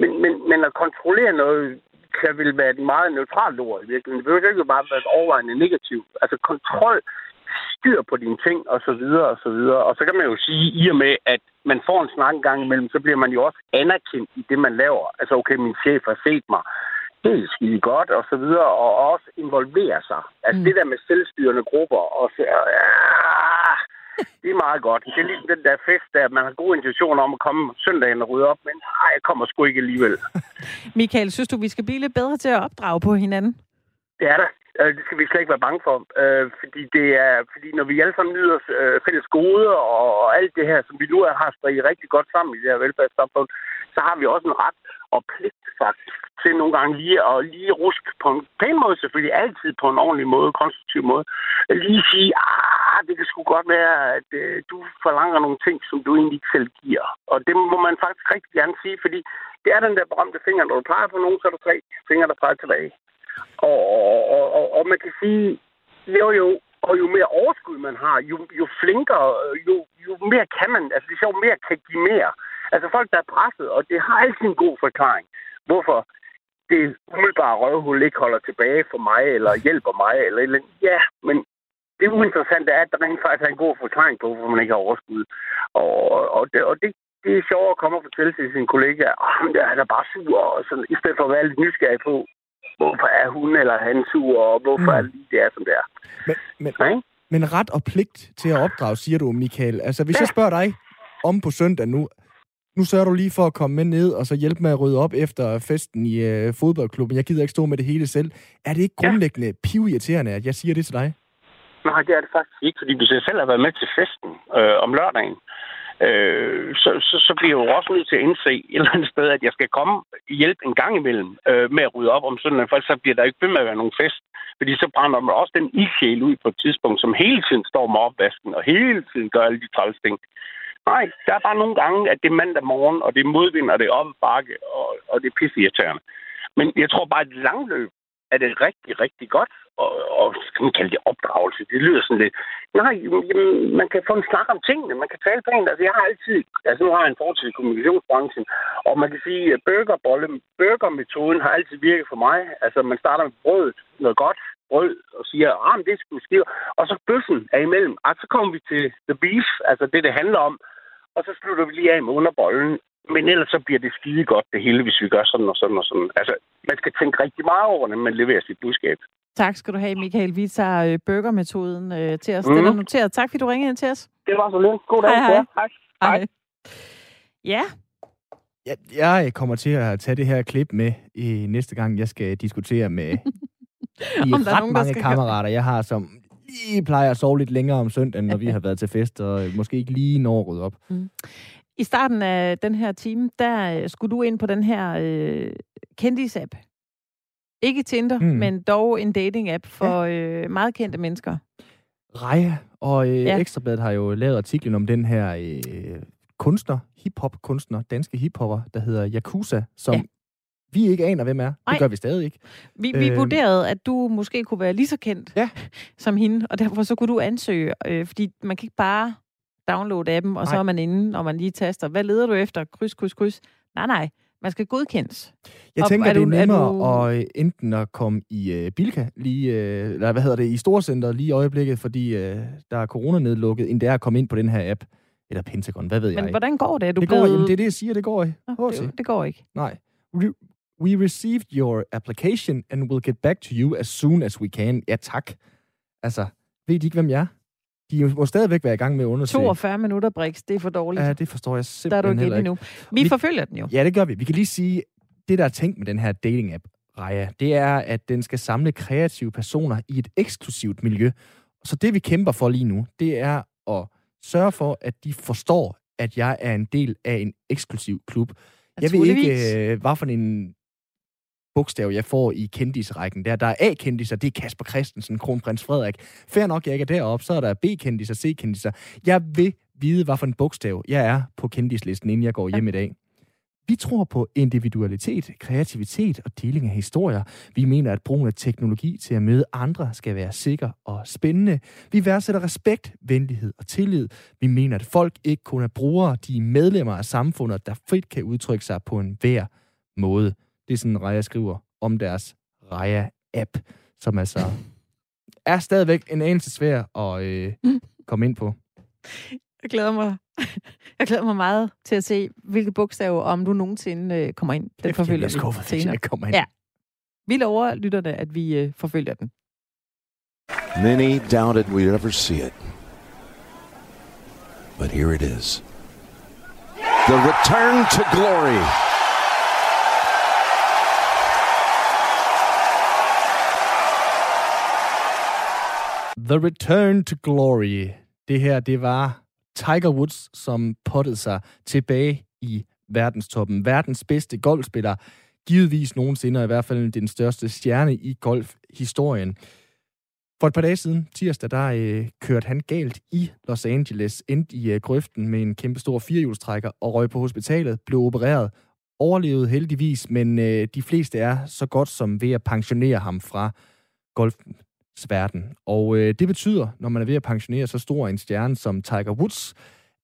Men, men, men at kontrollere noget kan vel være et meget neutralt ord i virkeligheden. Det behøver ikke bare være overvejende negativt. Altså kontrol, styr på dine ting, og så videre, og så videre. Og så kan man jo sige, i og med, at man får en snak en gang imellem, så bliver man jo også anerkendt i det, man laver. Altså, okay, min chef har set mig. Det er skide godt, og så videre, og også involvere sig. Altså, mm. det der med selvstyrende grupper, og så, ja, det er meget godt. Det er ligesom den der fest, der man har gode intentioner om at komme søndagen og rydde op, men nej, jeg kommer sgu ikke alligevel. Michael, synes du, vi skal blive lidt bedre til at opdrage på hinanden? Det er der. Øh, det skal vi slet ikke være bange for. Øh, fordi, det er, fordi når vi alle sammen nyder øh, fælles goder og, og alt det her, som vi nu har strikket rigtig godt sammen i det her velfærdssamfund, så har vi også en ret og pligt faktisk til nogle gange lige at lige ruske på en pæn måde, selvfølgelig altid på en ordentlig måde, konstruktiv måde. Lige sige, ah, det kan sgu godt være, at øh, du forlanger nogle ting, som du egentlig ikke selv giver. Og det må man faktisk rigtig gerne sige, fordi det er den der berømte finger, når du peger på nogen, så er der tre fingre, der peger tilbage. Og, og, og, og man kan sige, jo jo, og jo mere overskud man har, jo, jo flinkere, jo, jo mere kan man, altså det er jo mere kan give mere. Altså folk, der er presset, og det har altid en god forklaring. Hvorfor det umiddelbare røvhul ikke holder tilbage for mig, eller hjælper mig, eller, eller ja, men det uinteressante er, at der rent faktisk er en god forklaring på, hvorfor man ikke har overskud. Og, og, det, og det, det er sjovt at komme og fortælle til sine kollegaer, at han er bare sur, og sådan, i stedet for at være lidt nysgerrig på, hvorfor er hun eller han sur, og hvorfor mm. er det, det er, som det er. Men, Men, men ret og pligt til at opdrage, siger du, Michael. Altså, hvis ja. jeg spørger dig om på søndag nu, nu sørger du lige for at komme med ned og så hjælpe med at rydde op efter festen i øh, fodboldklubben. Jeg gider ikke stå med det hele selv. Er det ikke grundlæggende ja. pivirriterende, at jeg siger det til dig? Nej, det er det faktisk ikke, fordi hvis jeg selv har været med til festen øh, om lørdagen, øh, så, så, så bliver jeg jo også nødt til at indse et eller andet sted, at jeg skal komme hjælp en gang imellem øh, med at rydde op om søndagen, for så bliver der ikke ved med at være nogen fest. Fordi så brænder man også den ildsjæl ud på et tidspunkt, som hele tiden står med opvasken og hele tiden gør alle de træls ting. Nej, der er bare nogle gange, at det er mandag morgen, og det er modvind, og det er op bakke, og, og det er pisseirriterende. Men jeg tror bare, at et langløb er det rigtig, rigtig godt. Og, og skal man kalde det opdragelse? Det lyder sådan lidt... Nej, jamen, man kan få en snak om tingene. Man kan tale pænt. Altså, jeg har altid... Altså, nu har jeg en fortid i kommunikationsbranchen. Og man kan sige, at burgerbolle, burgermetoden har altid virket for mig. Altså, man starter med brødet, noget godt, brød, og siger, ah, men det skal vi skive. Og så bøffen er imellem. Og så kommer vi til the beef, altså det, det handler om og så slutter vi lige af med underbollen. Men ellers så bliver det skide godt det hele, hvis vi gør sådan og sådan og sådan. Altså, man skal tænke rigtig meget over, når man leverer sit budskab. Tak skal du have, Michael. Vi tager øh, burgermetoden øh, til os. Mm. Den er noteret. Tak, fordi du ringede ind til os. Det var så lidt. God dag. Hej, hej. hej. hej. Ja. Jeg, jeg kommer til at tage det her klip med i næste gang, jeg skal diskutere med de ret nogen, mange kammerater, jeg har, som lige plejer at sove lidt længere om søndagen, når vi har været til fest, og måske ikke lige når at rydde op. Mm. I starten af den her time, der øh, skulle du ind på den her øh, kendis-app. Ikke Tinder, mm. men dog en dating-app for ja. øh, meget kendte mennesker. Reja og øh, ja. Ekstrabladet har jo lavet artiklen om den her øh, kunstner, hip-hop-kunstner, danske hiphopper, der hedder Yakuza, som ja vi ikke aner, hvem er. Ej. Det gør vi stadig ikke. Vi, vi øh, vurderede, at du måske kunne være lige så kendt ja. som hende, og derfor så kunne du ansøge, øh, fordi man kan ikke bare downloade appen, og nej. så er man inde, når man lige taster. Hvad leder du efter? Kryds, kryds, kryds. Nej, nej. Man skal godkendes. Jeg og, tænker, er det er nemmere er du... at enten at komme i uh, Bilka, lige, uh, eller hvad hedder det, i Storcenteret lige i øjeblikket, fordi uh, der er coronanedlukket, end det er at komme ind på den her app. Eller Pentagon, hvad ved Men jeg. Men hvordan går det? Er du det, blevet... går, jamen, det er det, jeg siger, det går ikke. det, det går ikke. Nej. We received your application and will get back to you as soon as we can. Ja, tak. Altså, ved de ikke, hvem jeg er? De må stadigvæk være i gang med at undersøge. 42 minutter, Brix. Det er for dårligt. Ja, det forstår jeg simpelthen Der er du ikke endnu. Vi, vi forfølger den jo. Ja, det gør vi. Vi kan lige sige, det der er tænkt med den her dating-app, Raja, det er, at den skal samle kreative personer i et eksklusivt miljø. Så det, vi kæmper for lige nu, det er at sørge for, at de forstår, at jeg er en del af en eksklusiv klub. Jeg ved ikke, øh, hvad for en bogstav, jeg får i kendisrækken. Der, der er A-kendiser, det er Kasper Christensen, kronprins Frederik. Fær nok, jeg ikke er deroppe, så er der B-kendiser, C-kendiser. Jeg vil vide, hvad for en bogstav jeg er på kendislisten, inden jeg går hjem i dag. Vi tror på individualitet, kreativitet og deling af historier. Vi mener, at brugen af teknologi til at møde andre skal være sikker og spændende. Vi værdsætter respekt, venlighed og tillid. Vi mener, at folk ikke kun er brugere, de er medlemmer af samfundet, der frit kan udtrykke sig på en hver måde. Det er sådan, Raja skriver om deres Raja-app, som altså er stadigvæk en anelse svær at øh, mm. komme ind på. Jeg glæder mig. Jeg glæder mig meget til at se, hvilke bogstaver, om du nogensinde øh, kommer ind. Den forfølger vi skuffet, senere. Jeg kommer ind. Ja. Vi lover lytterne, at vi øh, forfølger den. Many doubted we'd ever see it. But here it is. The return to glory. The Return to Glory. Det her, det var Tiger Woods, som pottede sig tilbage i verdenstoppen. Verdens bedste golfspiller. Givetvis nogensinde, og i hvert fald den største stjerne i golfhistorien. For et par dage siden, tirsdag, der øh, kørte han galt i Los Angeles, endte i øh, grøften med en kæmpe stor firehjulstrækker og røg på hospitalet, blev opereret, overlevede heldigvis, men øh, de fleste er så godt som ved at pensionere ham fra golfen verden. Og øh, det betyder, når man er ved at pensionere så stor en stjerne som Tiger Woods,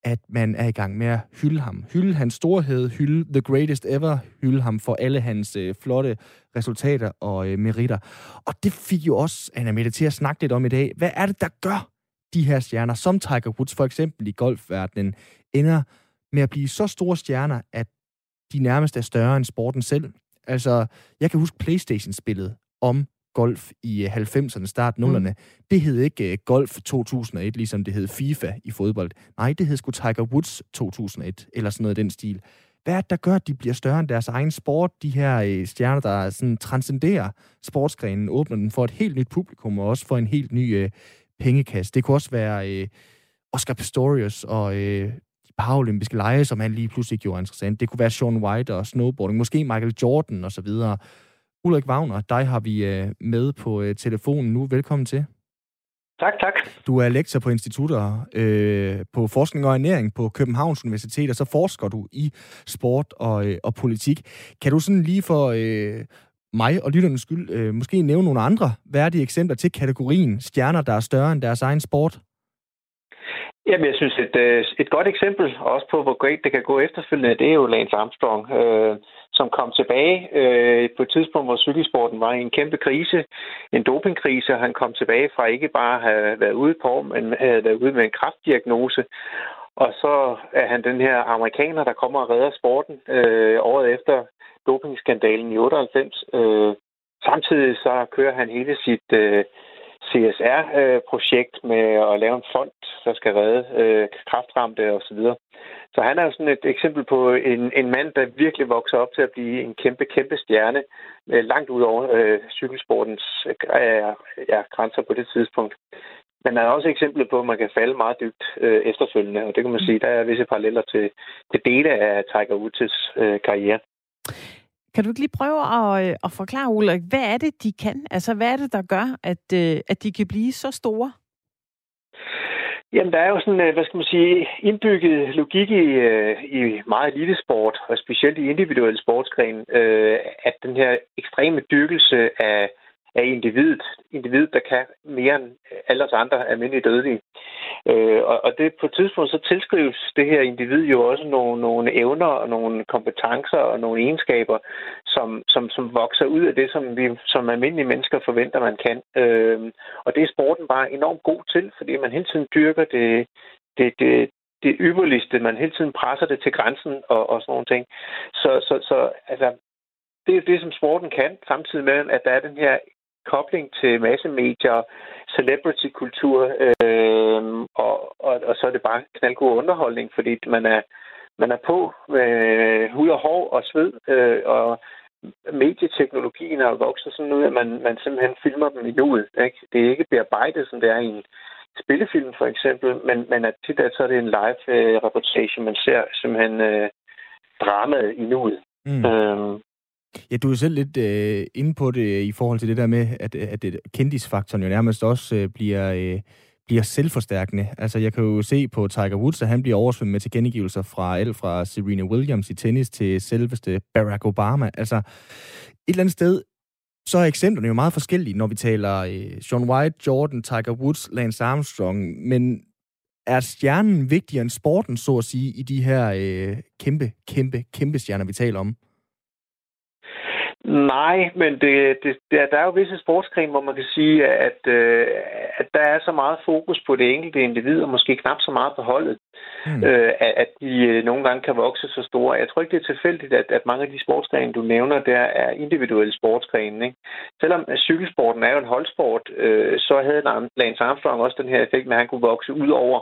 at man er i gang med at hylde ham. Hylde hans storhed, hylde the greatest ever, hylde ham for alle hans øh, flotte resultater og øh, meritter. Og det fik jo også Anna Mette til at snakke lidt om i dag. Hvad er det, der gør de her stjerner, som Tiger Woods for eksempel i golfverdenen, ender med at blive så store stjerner, at de nærmest er større end sporten selv? Altså, jeg kan huske Playstation-spillet om golf i 90'erne, start 0'erne. Mm. Det hed ikke Golf 2001, ligesom det hed FIFA i fodbold. Nej, det hed sgu Tiger Woods 2001, eller sådan noget i den stil. Hvad er det, der gør, at de bliver større end deres egen sport? De her stjerner, der sådan transcenderer sportsgrenen, åbner den for et helt nyt publikum, og også for en helt ny øh, pengekasse. Det kunne også være øh, Oscar Pistorius og øh, paralympiske lege, som han lige pludselig gjorde interessant. Det kunne være Sean White og snowboarding, måske Michael Jordan osv. Ulrik Wagner, dig har vi øh, med på øh, telefonen nu. Velkommen til. Tak, tak. Du er lektor på institutter øh, på forskning og ernæring på Københavns Universitet, og så forsker du i sport og, øh, og politik. Kan du sådan lige for øh, mig og lytternes skyld øh, måske nævne nogle andre værdige eksempler til kategorien stjerner, der er større end deres egen sport? Jamen, jeg synes, et, øh, et godt eksempel også på, hvor great det kan gå efterfølgende, det er jo Lance Armstrong, øh, som kom tilbage øh, på et tidspunkt, hvor cykelsporten var i en kæmpe krise, en dopingkrise, og han kom tilbage fra ikke bare at have været ude på, men havde været ude med en kraftdiagnose. Og så er han den her amerikaner, der kommer og redder sporten øh, året efter dopingskandalen i 98. Øh, samtidig så kører han hele sit... Øh, CSR-projekt øh, med at lave en fond, der skal redde øh, kraftramte og Så videre. så han er jo sådan et eksempel på en, en mand, der virkelig vokser op til at blive en kæmpe, kæmpe stjerne, øh, langt ud over øh, cykelsportens øh, ja, grænser på det tidspunkt. Men der er også eksempler på, at man kan falde meget dybt øh, efterfølgende, og det kan man sige, der er visse paralleller til, til dele af Tiger Woods' øh, karriere. Kan du ikke lige prøve at, øh, at forklare, Ulrik, hvad er det, de kan? Altså, hvad er det, der gør, at, øh, at de kan blive så store? Jamen, der er jo sådan, øh, hvad skal man sige, indbygget logik i, øh, i meget elitesport, og specielt i individuelle sportsgren, øh, at den her ekstreme dyrkelse af af individet. Individet, der kan mere end alle os andre almindelige dødelige. Øh, og, og det på et tidspunkt så tilskrives det her individ jo også nogle, nogle evner og nogle kompetencer og nogle egenskaber, som, som, som vokser ud af det, som vi som almindelige mennesker forventer, man kan. Øh, og det er sporten bare enormt god til, fordi man hele tiden dyrker det, det, det, det ypperligste. Man hele tiden presser det til grænsen og, og sådan nogle ting. Så, så, så altså, det er det, som sporten kan, samtidig med, at der er den her kobling til massemedier, celebrity-kultur, øh, og, og, og så er det bare knaldgod underholdning, fordi man er, man er på med hud og hår og sved, øh, og medieteknologien er vokset sådan ud, at man, man simpelthen filmer dem i nuet. Ikke? Det er ikke bearbejdet, som det er i en spillefilm for eksempel, men, men at tit så er det en live øh, reportage, man ser simpelthen øh, dramaet i nuet. Mm. Øhm, Ja, du er selv lidt øh, inde på det i forhold til det der med, at, at kendisfaktoren jo nærmest også øh, bliver, øh, bliver selvforstærkende. Altså, jeg kan jo se på Tiger Woods, at han bliver oversvømmet med tilkendegivelser fra alt fra Serena Williams i tennis til selveste Barack Obama. Altså, et eller andet sted, så er eksemplerne jo meget forskellige, når vi taler øh, Sean White, Jordan, Tiger Woods, Lance Armstrong, men er stjernen vigtigere end sporten, så at sige, i de her øh, kæmpe, kæmpe, kæmpe stjerner, vi taler om? Nej, men det, det, der, der er jo visse sportsgrene, hvor man kan sige, at, øh, at der er så meget fokus på det enkelte individ, og måske knap så meget på holdet, mm. øh, at, de øh, nogle gange kan vokse så store. Jeg tror ikke, det er tilfældigt, at, at mange af de sportsgrene, du nævner, der er individuelle sportsgrene. Ikke? Selvom cykelsporten er jo en holdsport, øh, så havde Lance Armstrong også den her effekt med, at han kunne vokse ud over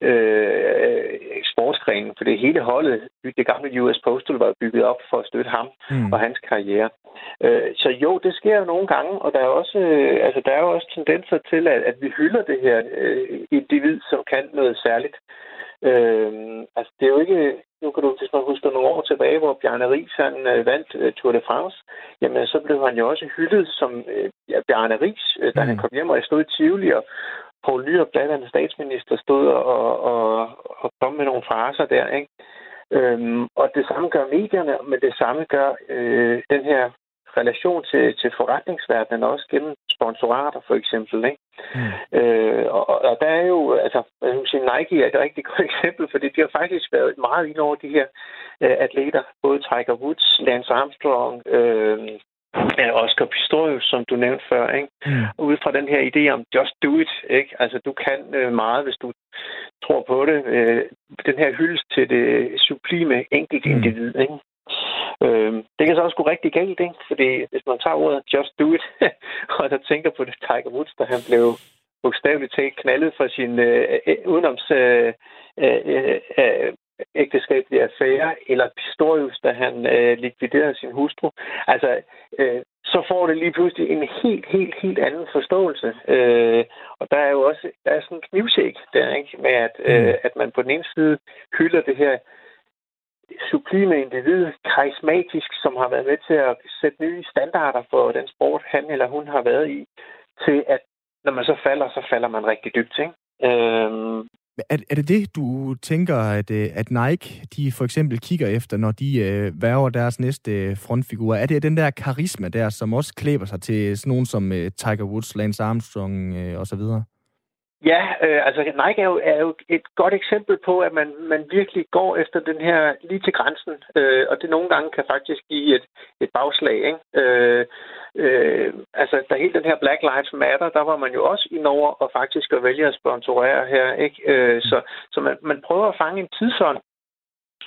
øh, sportsgrenen, for det hele holdet, det gamle US Postal, var bygget op for at støtte ham mm. og hans karriere. Øh, så jo, det sker jo nogle gange, og der er også, øh, altså, der er jo også tendenser til, at, at vi hylder det her øh, individ, som kan noget særligt. Øh, altså, det er jo ikke... Nu kan du, hvis man husker nogle år tilbage, hvor Bjarne Ries han øh, vandt øh, Tour de France, jamen så blev han jo også hyldet som øh, ja, Bjarne Ries, øh, da mm. han kom hjem og stod i Tivoli og, Poul Nyrup, andet statsminister, stod og, og, og kom med nogle fraser der, ikke? Øhm, og det samme gør medierne, men det samme gør øh, den her relation til, til forretningsverdenen også gennem sponsorater for eksempel. Ikke? Mm. Øh, og, og der er jo, altså, jeg vil sige, Nike er et rigtig godt eksempel, fordi de har faktisk været meget ind over de her øh, atleter, både Tiger Woods, Lance Armstrong, øh, Oscar Pistorius, som du nævnte før, ikke? Mm. Ud fra den her idé om just do it, ikke? Altså, du kan øh, meget, hvis du tror på det. Øh, den her hyldest til det sublime enkelt individ, mm. ikke? Øh, det kan så også gå rigtig galt, ikke? fordi hvis man tager ordet just do it, og der tænker på det Tiger Woods, da han blev bogstaveligt talt knaldet for sin øh udenoms øh, øh, øh, ægteskabelige affære, eller Pistorius, da han øh, likviderede sin hustru. Altså, øh, så får det lige pludselig en helt, helt, helt anden forståelse. Øh, og der er jo også der er sådan en knivsæk der, ikke? med at, øh, mm. at man på den ene side hylder det her sublime individ, karismatisk, som har været med til at sætte nye standarder for den sport, han eller hun har været i, til at når man så falder, så falder man rigtig dybt. Ikke? Øhm, er, er det det, du tænker, at, øh, at Nike de for eksempel kigger efter, når de øh, værver deres næste øh, frontfigur? Er det den der karisma der, som også klæber sig til sådan nogen som øh, Tiger Woods, Lance Armstrong øh, osv.? Ja, øh, altså Nike er jo, er jo et godt eksempel på, at man, man virkelig går efter den her lige til grænsen, øh, og det nogle gange kan faktisk give et, et bagslag. Ikke? Øh, øh, altså, der hele den her Black Lives Matter, der var man jo også i Norge og faktisk at vælge at sponsorere her. Ikke? Øh, så så man, man prøver at fange en tidsånd,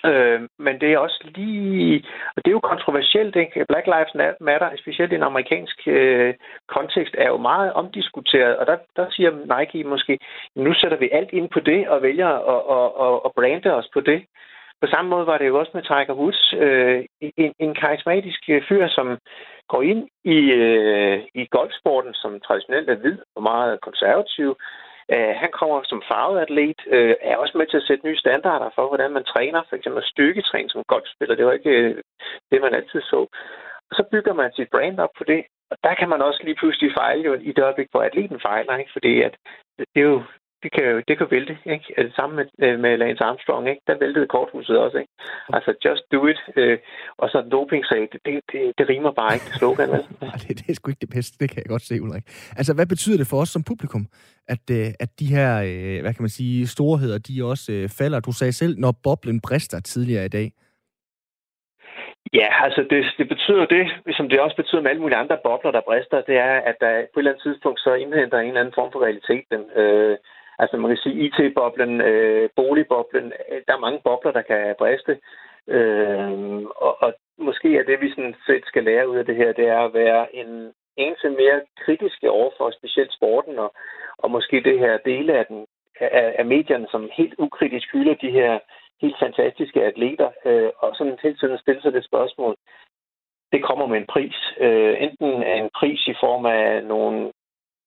Øh, men det er også lige... Og det er jo kontroversielt, ikke? Black Lives Matter, specielt i en amerikansk øh, kontekst, er jo meget omdiskuteret. Og der, der siger Nike måske, nu sætter vi alt ind på det og vælger at, at, at, at brande os på det. På samme måde var det jo også med Tiger Woods. Øh, en, en karismatisk øh, fyr, som går ind i, øh, i golfsporten, som traditionelt er hvid og meget konservativ, Uh, han kommer som farvet atlet, uh, er også med til at sætte nye standarder for, hvordan man træner, for eksempel styrketræning som golfspiller. Det var ikke øh, det, man altid så. Og så bygger man sit brand op på det, og der kan man også lige pludselig fejle jo i det øjeblik, hvor atleten fejler, ikke? fordi at det er jo det kan jo det kan vælte, ikke? Det samme med, øh, med Lance Armstrong, ikke? Der væltede korthuset også, ikke? Altså, just do it. Øh, og så doping-sag, det, det, det, det, rimer bare ikke, det slogan, vel? Nej, det, det, er sgu ikke det bedste, det kan jeg godt se, Ulrik. Altså, hvad betyder det for os som publikum, at, øh, at de her, øh, hvad kan man sige, storheder, de også falder? Du sagde selv, når boblen brister tidligere i dag. Ja, altså det, det betyder det, som det også betyder med alle mulige andre bobler, der brister, det er, at der på et eller andet tidspunkt så indhenter en eller anden form for realitet. Den, øh, Altså man kan sige IT-boblen, øh, boligboblen, øh, der er mange bobler, der kan briste. Øh, og, og måske er det, vi sådan set skal lære ud af det her, det er at være en eneste mere kritiske over for specielt sporten, og, og måske det her dele af, den, af, af medierne, som helt ukritisk hylder de her helt fantastiske atleter, øh, og sådan hele tiden stille sig det spørgsmål, det kommer med en pris. Øh, enten en pris i form af nogle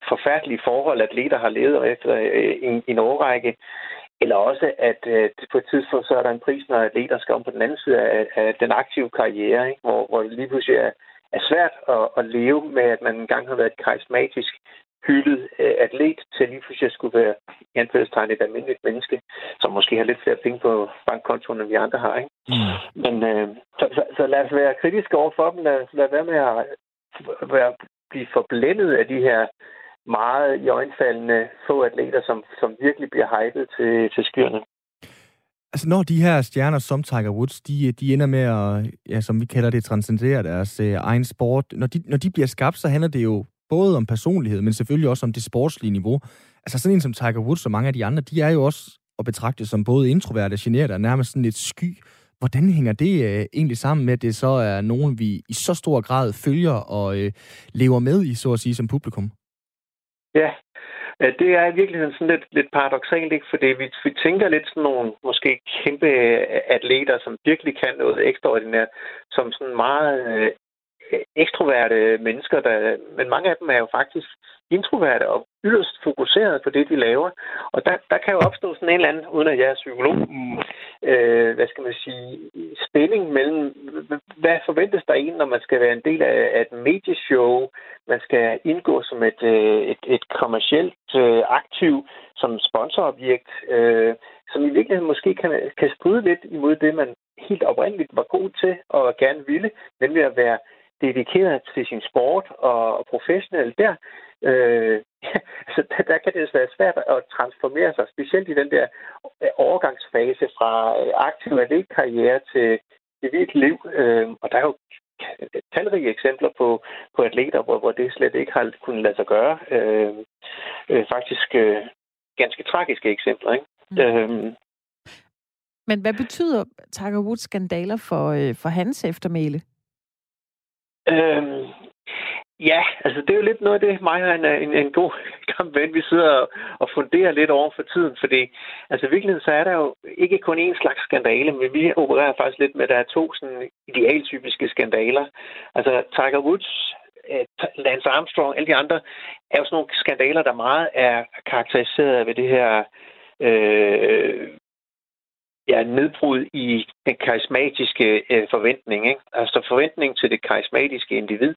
forfærdelige forhold, atleter har levet efter øh, en, en årrække, eller også, at øh, på et tidspunkt, så er der en pris, når atleter skal om på den anden side af, af den aktive karriere, ikke? Hvor, hvor det lige pludselig er, er svært at, at leve med, at man engang har været et karismatisk hyldet øh, atlet til lige pludselig at skulle være i anførselstegn et almindeligt menneske, som måske har lidt flere penge på bankkontoen, end vi andre har. Ikke? Mm. Men øh, så, så, så lad os være kritiske over for dem. Lad, lad være med at være, blive forblændet af de her meget i øjenfaldende få atleter, som, som virkelig bliver hypet til, til skyerne. Altså når de her stjerner som Tiger Woods, de, de ender med at, ja, som vi kalder det, transcendere deres øh, egen sport. Når de, når de bliver skabt, så handler det jo både om personlighed, men selvfølgelig også om det sportslige niveau. Altså sådan en som Tiger Woods og mange af de andre, de er jo også at betragte som både introverte og generte og nærmest sådan lidt sky. Hvordan hænger det øh, egentlig sammen med, at det så er nogen, vi i så stor grad følger og øh, lever med i, så at sige, som publikum? Ja, det er i virkeligheden sådan lidt, lidt paradoxalt, ikke? fordi vi, vi tænker lidt sådan nogle måske kæmpe atleter, som virkelig kan noget ekstraordinært, som sådan meget øh, ekstroverte mennesker, der, men mange af dem er jo faktisk introverte og yderst fokuseret på det, de laver. Og der, der kan jo opstå sådan en eller anden, uden at jeg er psykolog, øh, hvad skal man sige, spænding mellem, hvad forventes der en, når man skal være en del af, et medieshow, man skal indgå som et, øh, et, et kommercielt øh, aktiv, som sponsorobjekt, øh, som i virkeligheden måske kan, kan stryde lidt imod det, man helt oprindeligt var god til og gerne ville, nemlig at være dedikeret til sin sport og professionel der, øh, altså, der, der kan det være svært at transformere sig, specielt i den der øh, overgangsfase fra øh, aktiv atletkarriere til civilt liv. Øh, og der er jo talrige eksempler på, på atleter, hvor, hvor det slet ikke har kunnet lade sig gøre. Øh, øh, faktisk øh, ganske tragiske eksempler. Ikke? Mm. Øh, Men hvad betyder Tiger Woods skandaler for, øh, for hans eftermæle? Øhm, ja, altså det er jo lidt noget af det, mig og en, en, en god gammel ven, vi sidder og, og funderer lidt over for tiden, fordi altså i virkeligheden så er der jo ikke kun én slags skandale, men vi opererer faktisk lidt med, at der er to sådan idealtypiske skandaler. Altså Tiger Woods øh, Lance Armstrong, alle de andre, er jo sådan nogle skandaler, der meget er karakteriseret ved det her øh, ja, nedbrud i den karismatiske øh, forventning. Ikke? Altså forventning til det karismatiske individ.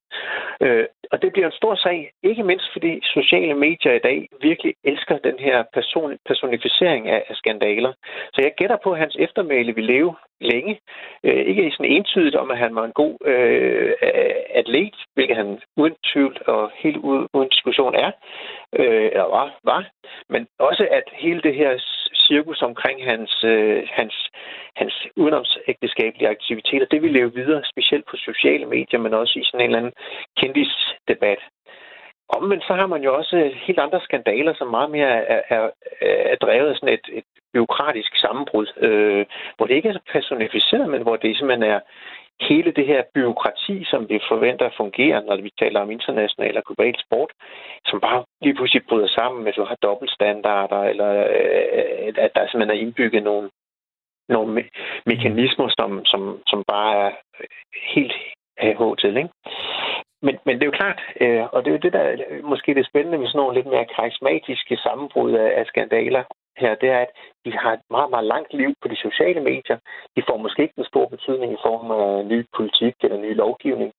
Øh, og det bliver en stor sag, ikke mindst fordi sociale medier i dag virkelig elsker den her person, personificering af, af skandaler. Så jeg gætter på, at hans eftermæle vil leve længe. Øh, ikke sådan entydigt om, at han var en god øh, atlet, hvilket han uden tvivl og helt uden diskussion er, øh, eller var, var, men også at hele det her cirkus omkring hans, øh, hans, hans udenomsægteskabelige aktiviteter, det vil leve videre, specielt på sociale medier, men også i sådan en eller anden kendisdebat. Omvendt så har man jo også helt andre skandaler, som meget mere er, er, er drevet af sådan et, et byråkratisk sammenbrud, øh, hvor det ikke er personificeret, men hvor det simpelthen er hele det her byråkrati, som vi forventer at fungere, når vi taler om international og global sport, som bare lige pludselig bryder sammen, hvis du har dobbeltstandarder, eller øh, at der simpelthen er indbygget nogle, nogle me- mekanismer, som, som, som bare er helt af til. Ikke? Men, men det er jo klart, øh, og det er jo det, der måske det spændende med sådan nogle lidt mere karismatiske sammenbrud af, af skandaler, her, det er, at de har et meget, meget langt liv på de sociale medier. De får måske ikke den store betydning i form af ny politik eller ny lovgivning,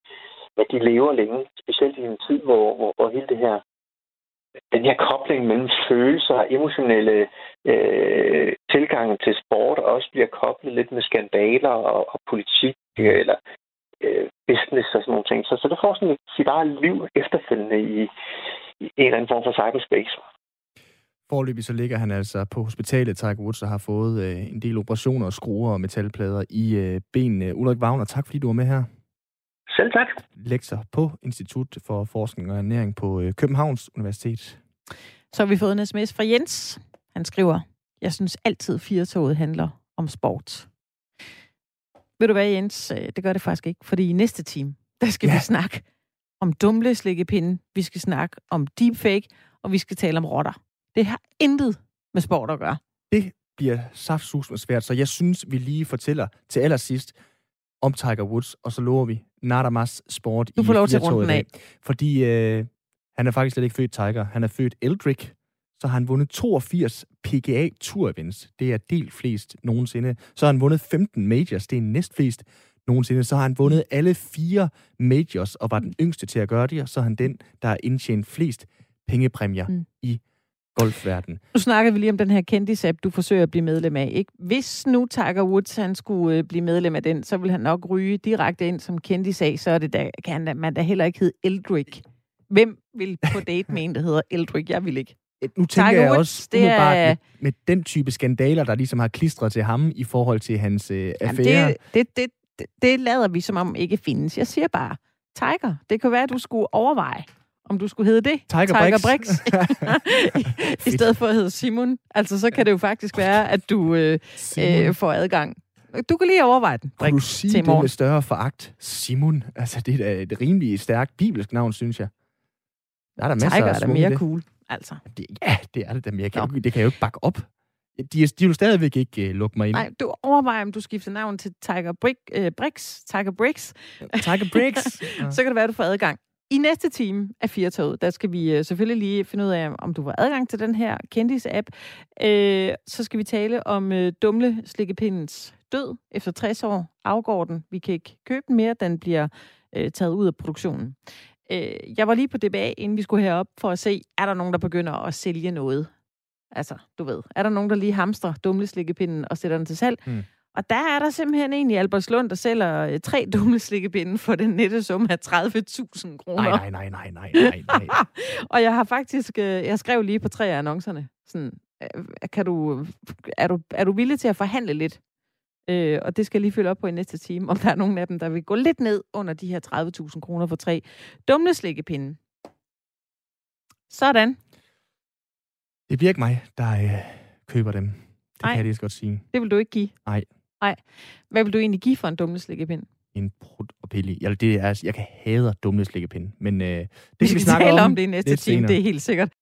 men de lever længe, specielt i en tid, hvor, hvor, hvor hele det her den her kobling mellem følelser og emotionelle øh, tilgange til sport også bliver koblet lidt med skandaler og, og politik øh, eller øh, business og sådan nogle ting. Så, så det får sådan sit eget liv efterfølgende i, i en eller anden form for cyberspace. Forløbig så ligger han altså på hospitalet, Tiger Woods, og har fået øh, en del operationer og skruer og metalplader i øh, benene. Ulrik Wagner, tak fordi du var med her. Selv tak. Lektor på Institut for Forskning og Ernæring på øh, Københavns Universitet. Så har vi fået en sms fra Jens. Han skriver, jeg synes altid, firetoget handler om sport. Ved du hvad, Jens? Øh, det gør det faktisk ikke, fordi i næste time, der skal ja. vi snakke om dumle slikkepinde, vi skal snakke om deepfake, og vi skal tale om rotter. Det har intet med sport at gøre. Det bliver saftsus med svært, så jeg synes, vi lige fortæller til allersidst om Tiger Woods, og så lover vi Nadamas sport du får i lov til runden af. Fordi øh, han er faktisk slet ikke født Tiger. Han er født Eldrick, så har han vundet 82 PGA Tour Events. Det er delt flest nogensinde. Så har han vundet 15 majors. Det er næstflest nogensinde. Så har han vundet alle fire majors og var den yngste til at gøre det. Og så er han den, der har indtjent flest pengepræmier mm. i golfverden. Nu snakker vi lige om den her kendis-app, du forsøger at blive medlem af. Ikke? Hvis nu Tiger Woods han skulle øh, blive medlem af den, så vil han nok ryge direkte ind som kendis af, så er det da, kan man da heller ikke hedde Eldrick. Hvem vil på date med en, der hedder Eldrick? Jeg vil ikke. Nu tænker Tiger jeg Woods, også det er... med, med den type skandaler, der ligesom har klistret til ham i forhold til hans øh, affære. Det, det, det, det, det lader vi som om ikke findes. Jeg siger bare, Tiger, det kan være, at du skulle overveje, om du skulle hedde det. Tiger, Tiger Brix. I stedet for at hedde Simon. Altså, så kan det jo faktisk være, at du øh, øh, får adgang. Du kan lige overveje den. Kan du sige til det med større foragt? Simon. Altså, det er et rimelig stærkt bibelsk navn, synes jeg. Der er der masser Tiger af er da mere det. cool, altså. Det, ja, det er det da, men jeg kan det kan jeg jo ikke bakke op. De, de vil stadigvæk ikke uh, lukke mig ind. Nej, du overvejer, om du skifter navn til Tiger Brick, uh, Brix. Tiger Brix. Tiger Brix. så kan det være, at du får adgang. I næste time af Firtoget, der skal vi øh, selvfølgelig lige finde ud af, om du har adgang til den her kendis-app. Øh, så skal vi tale om øh, dumle slikkepindens død. Efter 60 år afgår den. Vi kan ikke købe den mere. Den bliver øh, taget ud af produktionen. Øh, jeg var lige på DBA, inden vi skulle herop, for at se, er der nogen, der begynder at sælge noget? Altså, du ved, er der nogen, der lige hamstrer dumle slikkepinden og sætter den til salg? Hmm. Og der er der simpelthen en i Albertslund, der sælger øh, tre dumme slikkepinde for den nette sum af 30.000 kroner. Nej, nej, nej, nej, nej, nej. og jeg har faktisk, øh, jeg skrev lige på tre af annoncerne, sådan, øh, kan du, er, du, er du villig til at forhandle lidt? Øh, og det skal jeg lige følge op på i næste time, om der er nogen af dem, der vil gå lidt ned under de her 30.000 kroner for tre dumme slikkepinde. Sådan. Det bliver ikke mig, der øh, køber dem. kan jeg lige så godt sige. Det vil du ikke give? Nej. Nej. Hvad vil du egentlig give for en dumleslikkepind? En prut og pille. Jeg, det er, jeg kan hader dumleslikkepind, men øh, det Vi skal skal vi snakke tale om, om det i næste time, senere. det er helt sikkert.